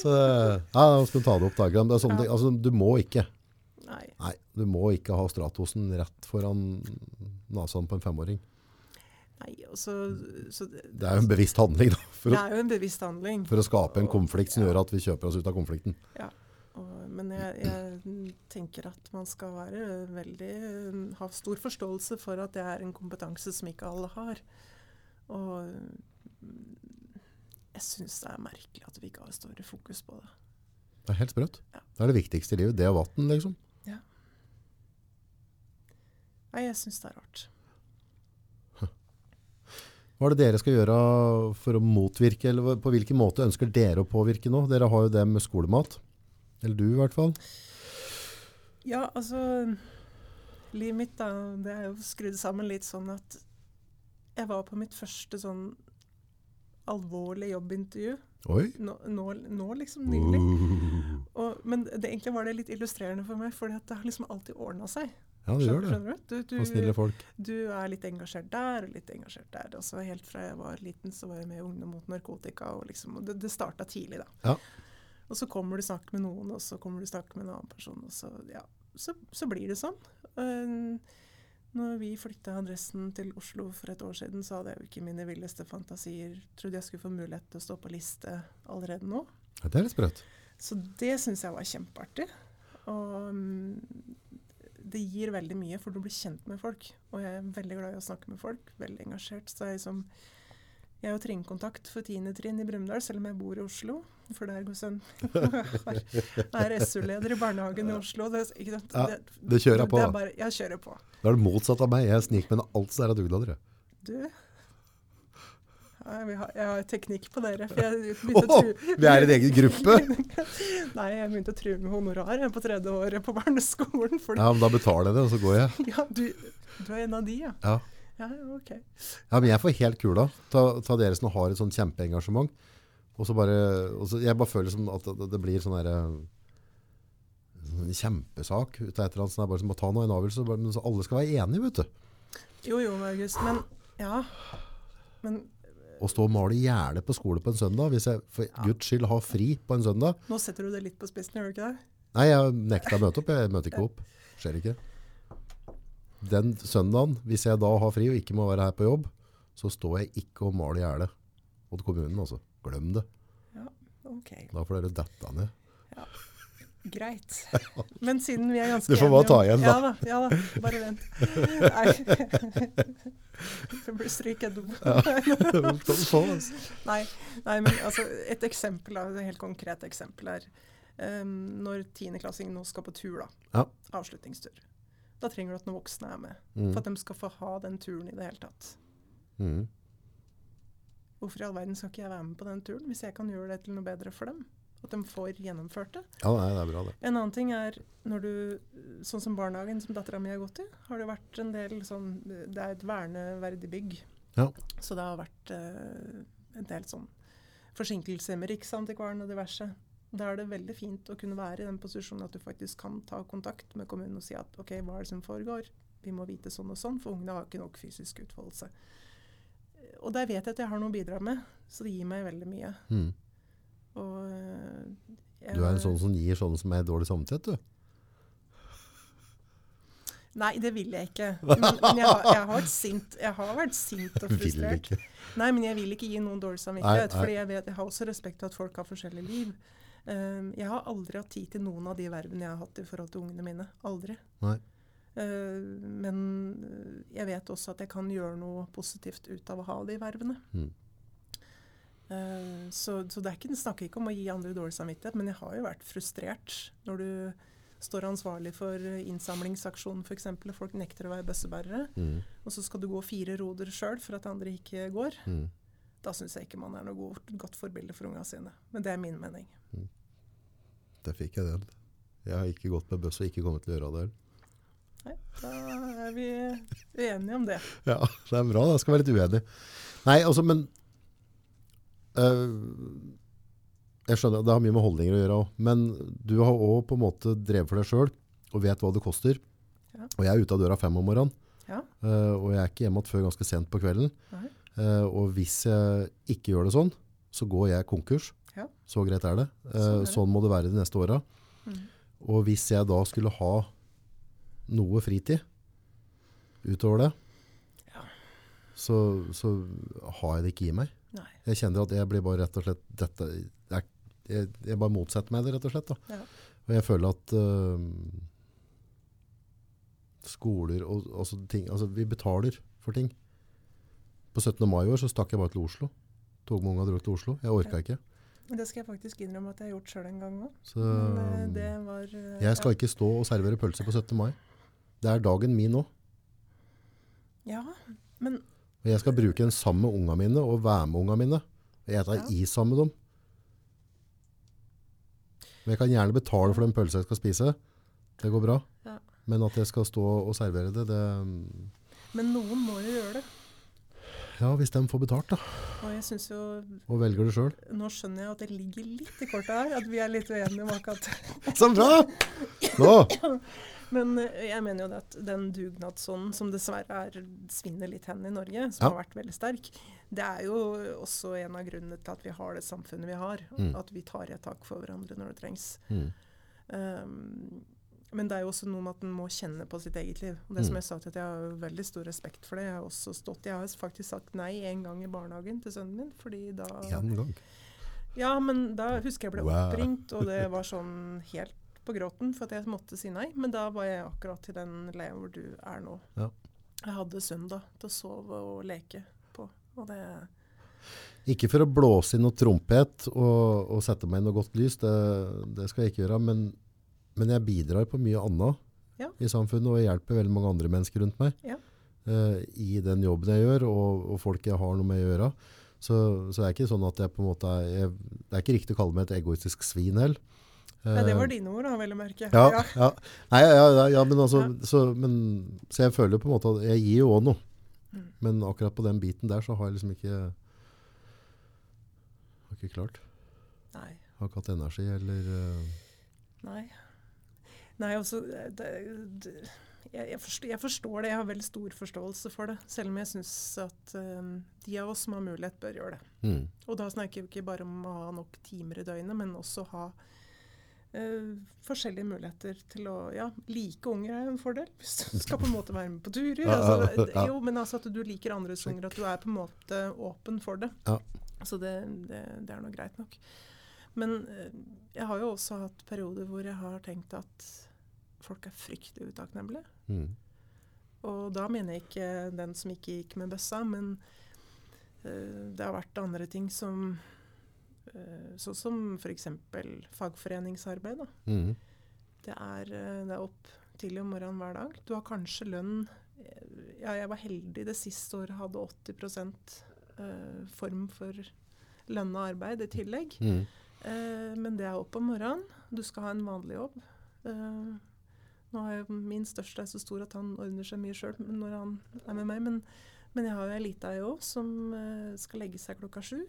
Speaker 1: Så ja, da skal ta det opp, da. Det er sånne ting. Altså, du må ikke.
Speaker 2: Nei.
Speaker 1: Nei, du må ikke ha Stratosen rett foran nesen på en femåring.
Speaker 2: Nei, også, så, så det,
Speaker 1: Det er jo en bevisst handling da, for,
Speaker 2: det er jo en bevisst handling.
Speaker 1: for å skape en konflikt som gjør at vi kjøper oss ut av konflikten.
Speaker 2: Ja. Og, men jeg, jeg tenker at man skal være veldig ha stor forståelse for at det er en kompetanse som ikke alle har. Og jeg syns det er merkelig at vi ikke har større fokus på det.
Speaker 1: Det er helt sprøtt.
Speaker 2: Ja.
Speaker 1: Det er det viktigste i livet. Det og vatten, liksom.
Speaker 2: Nei, jeg syns det er rart.
Speaker 1: Hva er det dere skal gjøre for å motvirke, eller på hvilken måte ønsker dere å påvirke nå? Dere har jo det med skolemat. Eller du i hvert fall.
Speaker 2: Ja, altså Livet mitt da, det er jo skrudd sammen litt sånn at jeg var på mitt første sånn alvorlig jobbintervju.
Speaker 1: Oi.
Speaker 2: Nå, nå, nå liksom nylig.
Speaker 1: Uh.
Speaker 2: Og, men det, egentlig var det litt illustrerende for meg, for det har liksom alltid ordna seg.
Speaker 1: Ja, det gjør det.
Speaker 2: Du? Du,
Speaker 1: Og snille folk.
Speaker 2: du er litt engasjert der og litt engasjert der. Og så helt fra jeg var liten, så var jeg med i Ungdom mot narkotika. Og, liksom, og det, det starta tidlig, da.
Speaker 1: Ja.
Speaker 2: Og så kommer du snakke med noen, og så kommer du snakke med en annen person, og så, ja, så, så blir det sånn. Uh, når vi flytta adressen til Oslo for et år siden, så hadde jeg jo ikke mine villeste fantasier. Trodde jeg skulle få mulighet til å stå på liste allerede nå.
Speaker 1: Ja, det er litt sprøtt.
Speaker 2: Så det syns jeg var kjempeartig. Og mm, det gir veldig mye, for du blir kjent med folk. Og jeg er veldig glad i å snakke med folk. Veldig engasjert. Så jeg, som, jeg har jo trinnkontakt for 10. trinn i Brumunddal, selv om jeg bor i Oslo. For der går sønnen *laughs* Jeg *laughs* er SU-leder i barnehagen i Oslo. Det, ikke sant?
Speaker 1: Ja, det kjører jeg på,
Speaker 2: Det bare, jeg kjører på.
Speaker 1: Da er det motsatt av meg. Jeg sniker med alt som er av dugnader.
Speaker 2: Du jeg har, Jeg har teknikk på dere. Å *laughs*
Speaker 1: vi er en egen gruppe!
Speaker 2: Nei, jeg begynte å true med honorar på tredje året på barneskolen. Fordi,
Speaker 1: Ja, men da betaler jeg det, og så går jeg.
Speaker 2: ja, du, du er en av de, ja.
Speaker 1: Ja.
Speaker 2: Ja, ja, ok.
Speaker 1: Ja, men jeg får helt kula. av dere som har et sånn kjempeengasjement. Og så bare, og så, jeg bare føler som at det, det blir sånn der, en kjempesak ut av et eller annet. Sånn, bare som å ta noe en avgjørelse. Bare, men så alle skal være enige, vet du.
Speaker 2: Jo, jo, August. Men ja. Men
Speaker 1: Å stå og male gjerde på skole på en søndag, hvis jeg for guds skyld har fri på en søndag.
Speaker 2: nå setter du det litt på spissen, gjør du ikke det?
Speaker 1: Nei, jeg nekta å møte opp. Jeg møter ikke opp. Skjer ikke. Den søndagen, hvis jeg da har fri og ikke må være her på jobb, så står jeg ikke og maler gjerdet Mot kommunen, altså. Glem det.
Speaker 2: Ja, Ok,
Speaker 1: Da får dere dette ned.
Speaker 2: greit. Men siden vi er ganske enige
Speaker 1: Du får bare ta igjen, da.
Speaker 2: Ja da, ja da. Bare vent. Nei. *laughs* Det blir stryk et
Speaker 1: Sånn,
Speaker 2: Nei, nei, men altså, et eksempel, da, et helt konkret eksempel er um, når tiendeklassingen nå skal på tur, da.
Speaker 1: Ja.
Speaker 2: Avslutningstur. Da trenger du at noen voksne er med.
Speaker 1: Mm.
Speaker 2: For at de skal få ha den turen i det hele tatt.
Speaker 1: Mm.
Speaker 2: Hvorfor i all verden skal ikke jeg være med på den turen, hvis jeg kan gjøre det til noe bedre for dem? At de får gjennomført det.
Speaker 1: Ja, nei, det er bra det.
Speaker 2: En annen ting er når du Sånn som barnehagen som dattera mi har gått i, har det vært en del sånn Det er et verneverdig bygg.
Speaker 1: Ja.
Speaker 2: Så det har vært uh, en del sånn forsinkelser med Riksantikvaren og diverse. Da er det veldig fint å kunne være i den posisjonen at du faktisk kan ta kontakt med kommunen og si at OK, hva er det som foregår? Vi må vite sånn og sånn, for ungene har ikke nok fysisk utfoldelse. Og der vet jeg at jeg har noe å bidra med, så det gir meg veldig mye.
Speaker 1: Mm.
Speaker 2: Og eh, jeg
Speaker 1: Du er en sånn som gir sånne som er dårlig samvittighet, du.
Speaker 2: Nei, det vil jeg ikke. *laughs* Men, men jeg, har, jeg, har sint, jeg har vært sint og *laughs* frustrert. Nei, men jeg vil ikke gi noen dårlig samvittighet. Fordi jeg, vet, jeg har også respekt for at folk har forskjellige liv. Um, jeg har aldri hatt tid til noen av de vervene jeg har hatt i forhold til ungene mine. Aldri.
Speaker 1: Nei.
Speaker 2: Uh, men uh, jeg vet også at jeg kan gjøre noe positivt ut av å ha de vervene.
Speaker 1: Mm.
Speaker 2: Uh, så, så det er ikke, snakker ikke om å gi andre dårlig samvittighet, men jeg har jo vært frustrert når du står ansvarlig for innsamlingsaksjonen f.eks. og folk nekter å være bøssebærere,
Speaker 1: Mm.
Speaker 2: og så skal du gå fire roder sjøl for at andre ikke går.
Speaker 1: Mm.
Speaker 2: Da syns jeg ikke man er noe godt, godt forbilde for unga sine. Men det er min mening.
Speaker 1: Der fikk jeg den. Jeg har ikke gått med bøss og ikke kommet til å gjøre det.
Speaker 2: Nei, da er vi uenige om det. *laughs*
Speaker 1: Ja, det er bra. Da skal være litt uenig. Nei, altså, men øh, Jeg skjønner, det har mye med holdninger å gjøre òg. Men du har òg på en måte drevet for deg sjøl og vet hva det koster.
Speaker 2: Ja.
Speaker 1: Og jeg er ute av døra fem om morgenen.
Speaker 2: Ja.
Speaker 1: øh, og jeg er ikke hjemme igjen før ganske sent på kvelden.
Speaker 2: Nei.
Speaker 1: Eh, og hvis jeg ikke gjør det sånn, så går jeg konkurs.
Speaker 2: Ja.
Speaker 1: Så greit er det. Uh,
Speaker 2: Sånn er det.
Speaker 1: sånn må det være de neste åra.
Speaker 2: Mm.
Speaker 1: Og hvis jeg da skulle ha noe fritid utover det,
Speaker 2: Ja.
Speaker 1: så, så har jeg det ikke i meg.
Speaker 2: Nei.
Speaker 1: Jeg kjenner at jeg blir bare rett og slett dette, jeg, jeg, jeg bare motsetter meg det, rett og slett.
Speaker 2: Ja.
Speaker 1: Og jeg føler at uh, skoler og altså ting, altså vi betaler for ting. På 17. mai i år så stakk jeg bare til Oslo. Tog med unga og dro til Oslo. Jeg orka ikke.
Speaker 2: Det skal jeg faktisk innrømme at jeg har gjort sjøl en gang òg. Eh, det var eh,
Speaker 1: jeg skal ikke stå og servere pølse på 17. mai. Det er dagen min nå.
Speaker 2: Ja, men
Speaker 1: Og jeg skal bruke den sammen med unga mine og være med unga mine. Og jeg tar
Speaker 2: Ja.
Speaker 1: is sammen med dem. Men jeg kan gjerne betale for den pølsa jeg skal spise. Det går bra.
Speaker 2: Ja.
Speaker 1: Men at jeg skal stå og servere det, det
Speaker 2: Men noen må jo gjøre det.
Speaker 1: Ja, hvis de får betalt, da.
Speaker 2: Og jo
Speaker 1: Og velger det sjøl.
Speaker 2: Nå skjønner jeg at det ligger litt i kortet her, at vi er litt uenige om akkurat. *laughs*
Speaker 1: Så bra! Nå!
Speaker 2: Men eh, jeg mener jo det at den dugnadsånden som dessverre er, svinner litt hen i Norge, som
Speaker 1: Ja.
Speaker 2: har vært veldig sterk, det er jo også en av grunnene til at vi har det samfunnet vi har.
Speaker 1: Mm.
Speaker 2: At vi tar et tak for hverandre når det trengs.
Speaker 1: Mm.
Speaker 2: Um, men det er jo også noe med at en må kjenne på sitt eget liv. Og det
Speaker 1: Mm.
Speaker 2: som Jeg sa til at jeg har veldig stor respekt for det. Jeg har også stått, jeg har faktisk sagt nei en gang i barnehagen til sønnen min. fordi da...
Speaker 1: En gang.
Speaker 2: Ja, men da husker jeg ble
Speaker 1: Wow.
Speaker 2: oppringt, og det var *laughs* sånn helt på gråten for at jeg måtte si nei. Men da var jeg akkurat i den leiren hvor du er nå.
Speaker 1: Ja.
Speaker 2: Jeg hadde søndag til å sove og leke på. Og det
Speaker 1: Ikke for å blåse i noe trompet og, og sette meg i noe godt lys, det, det skal jeg ikke gjøre. Men, men jeg bidrar på mye annet
Speaker 2: Ja.
Speaker 1: i samfunnet, og jeg hjelper veldig mange andre mennesker rundt meg
Speaker 2: Ja.
Speaker 1: uh, i den jobben jeg gjør, og, og folk jeg har noe med å gjøre. Så, så det er ikke sånn at jeg på en måte er, jeg, Det er ikke riktig å kalle meg et egoistisk svin heller.
Speaker 2: Nei, det var
Speaker 1: Eh,
Speaker 2: dine ord, da, vel å merke.
Speaker 1: Ja, ja. Nei, ja, ja, ja, men altså. Så, men, så jeg føler på en måte at jeg gir jo òg noe.
Speaker 2: Mm.
Speaker 1: Men akkurat på den biten der så har jeg liksom ikke Har ikke klart.
Speaker 2: Nei.
Speaker 1: Har ikke hatt energi eller uh,
Speaker 2: Nei. Nei, altså det, det, jeg, forstår, jeg forstår det. Jeg har veldig stor forståelse for det. Selv om jeg syns at um, de av oss som har mulighet, bør gjøre det.
Speaker 1: mm,
Speaker 2: Og da snakker vi ikke bare om å ha nok timer i døgnet, men også ha Uh, forskjellige muligheter til å Ja, like unger er en fordel. Hvis du *laughs* skal på en måte være med på turer. Altså, *laughs* jo, men altså at du liker andres unger, at du er på en måte åpen for det.
Speaker 1: Ja.
Speaker 2: Så det, det, det er nå greit nok. Men eh, jeg har jo også hatt perioder hvor jeg har tenkt at folk er fryktelig utakknemlige.
Speaker 1: mm,
Speaker 2: Og da mener jeg ikke den som ikke gikk med bøssa, men uh, det har vært andre ting som uh, Sånn som f.eks. fagforeningsarbeid.
Speaker 1: Mm,
Speaker 2: Det, er, det er opp tidlig om morgenen hver dag. Du har kanskje lønn Ja, jeg var heldig det siste året, hadde 80 uh, form for lønna arbeid i tillegg.
Speaker 1: mm,
Speaker 2: men det er opp om morgenen. Du skal ha en vanlig jobb. Eh, nå har jeg min største er så stor at han ordner seg mye sjøl når han er med meg. Men, men jeg har jo ei lita ei òg som eh, skal legge seg klokka sju.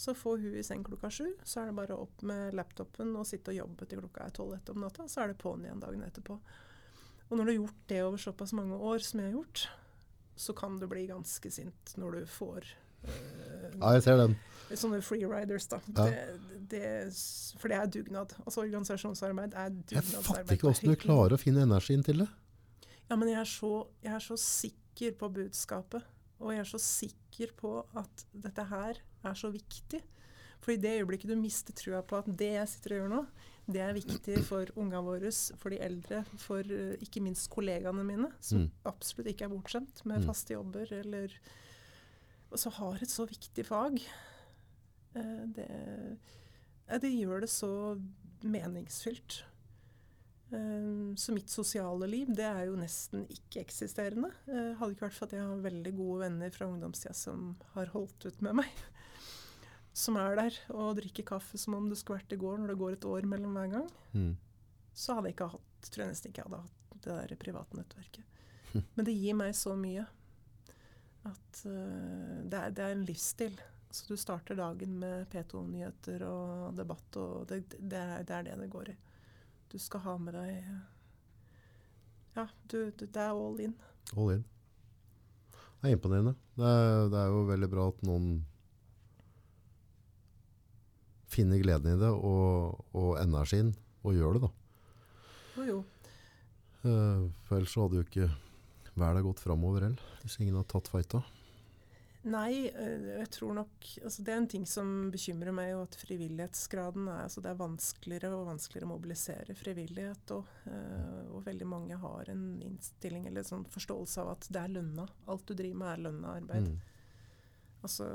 Speaker 2: Så får hun i seng klokka sju, så er det bare opp med laptopen og sitte og jobbe til klokka er tolv etter om natta. Så er det på'n igjen dagen etterpå. Og når du har gjort det over såpass mange år som jeg har gjort, så kan du bli ganske sint når du får eh,
Speaker 1: Ja, jeg ser den.
Speaker 2: Sånne freeriders, da.
Speaker 1: Ja.
Speaker 2: Det, det, for det er dugnad. Altså Organisasjonsarbeid er
Speaker 1: Jeg fatter ikke åssen du klarer å finne energien til det.
Speaker 2: Ja, men jeg er, så, jeg er så sikker på budskapet. Og jeg er så sikker på at dette her er så viktig. For i det øyeblikket du mister trua på at det jeg sitter og gjør nå, det er viktig *clears throat* for unga våre, for de eldre, for eh, ikke minst kollegaene mine, som
Speaker 1: Mm.
Speaker 2: absolutt ikke er bortskjemt med
Speaker 1: Mm.
Speaker 2: faste jobber, eller Og så har et så viktig fag. Eh, det, eh, det gjør det så meningsfylt. Eh, Så mitt sosiale liv, det er jo nesten ikke-eksisterende. Hadde ikke vært for at jeg har veldig gode venner fra ungdomstida som har holdt ut med meg. *laughs* Som er der og drikker kaffe som om det skulle vært i går, når det går et år mellom hver gang.
Speaker 1: Mm.
Speaker 2: Så hadde jeg ikke hatt, tror jeg nesten ikke hadde hatt det der private nettverket. Men det gir meg så mye at det, er, det, er, en livsstil. Så du starter dagen med P2-nyheter og debatt, og det, det, er, det, er, det det går i. Du skal ha med deg Ja, du, det er all in.
Speaker 1: All in. Det er imponerende. Det er, det er jo veldig bra at noen finner gleden i det og, og energien og gjør det, da.
Speaker 2: Jo, jo.
Speaker 1: Uh, ellers så hadde jo ikke verden gått framover heller, hvis ingen hadde tatt fighta.
Speaker 2: Nei, eh, jeg tror nok altså Det er en ting som bekymrer meg, jo at frivillighetsgraden er altså Det er vanskeligere og vanskeligere å mobilisere frivillighet. Og, uh, og veldig mange har en innstilling eller sånn forståelse av at det er lønna. Alt du driver med, er lønna arbeid. Mm. Altså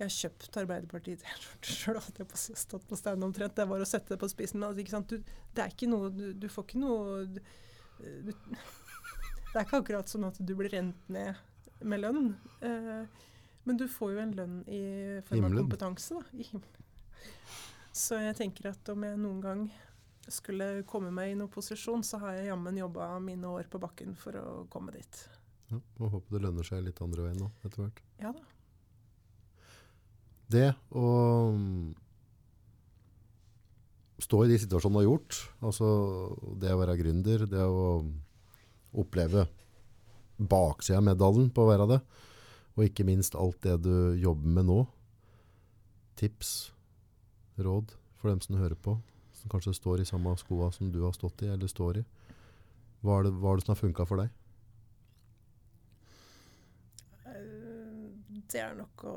Speaker 2: jeg har kjøpt Arbeiderpartiet sjøl, *laughs* hadde jeg på, stått på stand omtrent. Det var å sette det på spissen. Altså, du, det er ikke noe Du, du får ikke noe du, *laughs* Det er ikke akkurat sånn at du blir rent ned med lønn. Eh, men du får jo en lønn i form av kompetanse. Da, så jeg tenker at om jeg noen gang skulle komme meg i noen posisjon, så har jeg jammen jobba mine år på bakken for å komme dit.
Speaker 1: Ja, og Håper det lønner seg litt andre veien nå etter hvert.
Speaker 2: Ja da.
Speaker 1: Det å stå i de situasjonene du har gjort, altså det å være gründer, det å oppleve baksida av medaljen på å være det. Og ikke minst alt det du jobber med nå. Tips, råd for dem som hører på, som kanskje står i samme skoa som du har stått i, eller står i. Hva er det, hva er det som har funka for deg?
Speaker 2: Det er nok å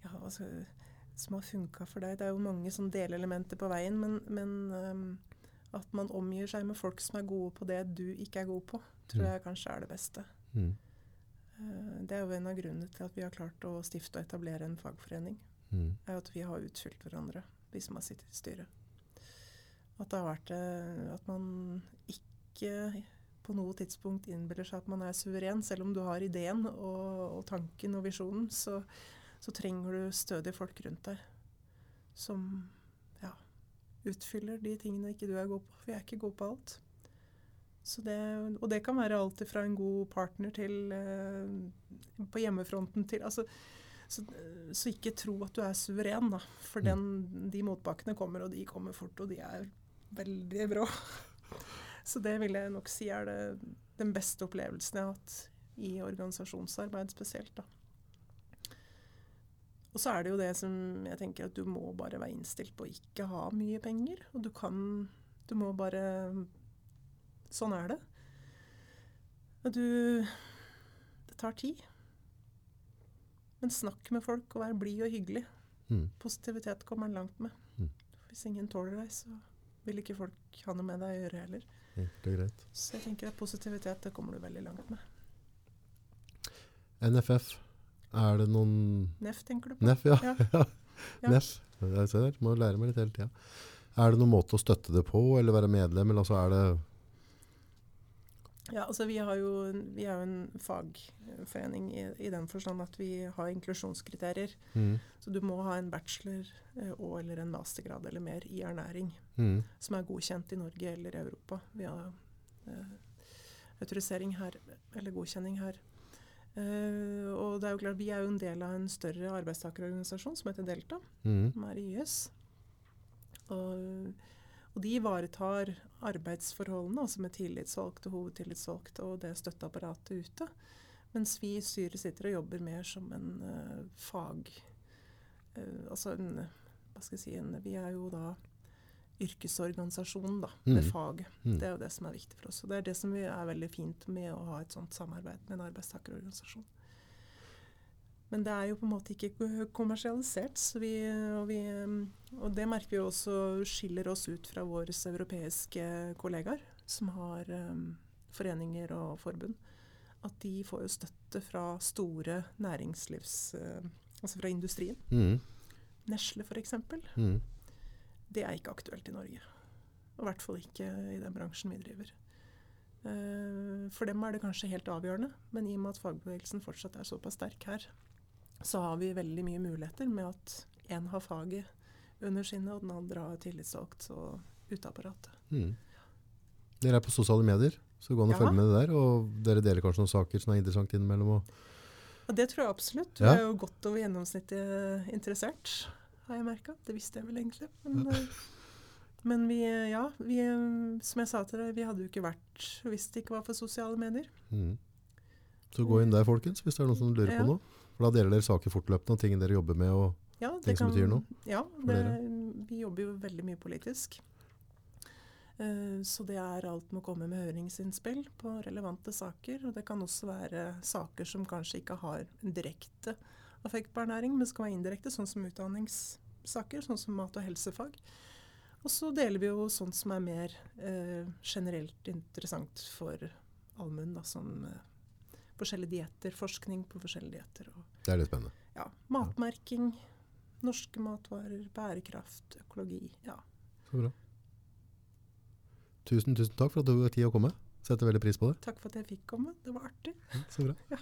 Speaker 2: Ja, altså Som har funka for deg. Det er jo mange sånn delelementer på veien, men, men um, at man omgir seg med folk som er gode på det du ikke er god på, tror mm. jeg kanskje er det beste. Mm. Uh, det er jo en av grunnene til at vi har klart å stifte og etablere en fagforening. Mm. er At vi har utfylt hverandre, vi som har sittet i styret. At det har vært uh, at man ikke på noe tidspunkt innbiller seg at man er suveren. Selv om du har ideen og, og tanken og visjonen, så, så trenger du stødige folk rundt deg som utfyller de tingene ikke du er god på. For jeg er ikke god på alt. Det, og det kan være alt fra en god partner til eh, på hjemmefronten til altså, så, så, ikke tro at du er suveren, da. For den, de motbakkene kommer, og de kommer fort, og de er veldig brå. *laughs* Så det vil jeg nok si er det, den beste opplevelsen jeg har hatt i organisasjonsarbeid spesielt. da. Og så er det jo det som jeg tenker at du må bare være innstilt på å ikke ha mye penger. Og du kan Du må bare Sånn er det. Og du Det tar tid. Men snakk med folk, og vær blid og hyggelig. Mm. Positivitet kommer man langt med. Mm. Hvis ingen tåler deg, så vil ikke folk ha noe med deg å gjøre heller.
Speaker 1: Det er greit.
Speaker 2: Så jeg tenker at positivitet, det kommer du veldig langt med.
Speaker 1: NFF er det noen
Speaker 2: NEF, tenker du på?
Speaker 1: NEF, ja. ja. *laughs* ja. NEF. Jeg ser, må lære meg litt hele tida. Er det noen måte å støtte det på, eller være medlem, eller altså er det
Speaker 2: ja, altså vi, jo, vi er jo en fagforening i, i, den forstand at vi har inklusjonskriterier. Mm. Så du må ha en bachelor eh, og eller en mastergrad eller mer i ernæring mm. som er godkjent i Norge eller Europa. Vi har eh, autorisering her, eller godkjenning her. Uh, og det er jo klart, Vi er jo en del av en større arbeidstakerorganisasjon som heter Delta, mm. som er i YS. Og, og, de ivaretar arbeidsforholdene, altså med tillitsvalgte, hovedtillitsvalgte og det støtteapparatet ute. Mens vi i styret sitter og jobber mer som en uh, fag... Uh, altså en Hva skal jeg si en, Vi er jo da yrkesorganisasjonen, da, med mm. faget. Mm. Det er jo det som er viktig for oss. Og det er det som er veldig fint med å ha et sånt samarbeid med en arbeidstakerorganisasjon. Men det er jo på en måte ikke kommersialisert, vi, og, vi, og, det merker vi også skiller oss ut fra våre europeiske kollegaer, som har um, foreninger og forbund. At de får jo støtte fra store næringslivs... Uh, altså fra industrien. Mm. Nesle, f.eks. Mm det er ikke aktuelt i Norge. Og i hvert fall ikke i den bransjen vi driver. Uh, for dem er det kanskje helt avgjørende, men i og med at fagbevegelsen fortsatt er såpass sterk her, så har vi veldig mye muligheter med at én har faget under sinnet, og den andre har tillitsvalgt og uteapparatet.
Speaker 1: Mm. Dere er på sosiale medier, så gå an å
Speaker 2: Ja.
Speaker 1: følge med det der. Og dere deler kanskje noen saker som er interessant innimellom. Og,
Speaker 2: ja, det tror jeg absolutt. Du
Speaker 1: Ja.
Speaker 2: er jo godt over gjennomsnittet interessert, har jeg merka. Det visste jeg vel egentlig. Men, eh, men vi, eh, ja, vi, eh, som jeg sa til deg, vi hadde jo ikke vært hvis det ikke var for sosiale medier.
Speaker 1: mm. Så gå inn der, folkens, hvis det er noen som lurer
Speaker 2: Ja.
Speaker 1: på noe. For da deler dere saker fortløpende og ting dere jobber med. Og,
Speaker 2: Ja,
Speaker 1: Ting som betyr noe
Speaker 2: Ja, det, vi jobber jo veldig mye politisk. Så det er alt med å komme med høringsinnspill på relevante saker. Og det kan også være saker som kanskje ikke har direkte ernæring, men skal være indirekte, sånn som utdanningssaker, sånn som mat- og helsefag. Og så deler vi jo sånt som er mer eh, generelt interessant for allmuen, da, som eh, forskjellige dietter, forskning på forskjellige dietter.
Speaker 1: Det er litt spennende.
Speaker 2: ja, matmerking, norske matvarer, bærekraft, økologi. Ja.
Speaker 1: Så bra. Tusen, tusen takk for at du hadde tid å komme. Setter veldig pris på det.
Speaker 2: Takk for at jeg fikk komme. Det var artig.
Speaker 1: Så bra.
Speaker 2: Ja.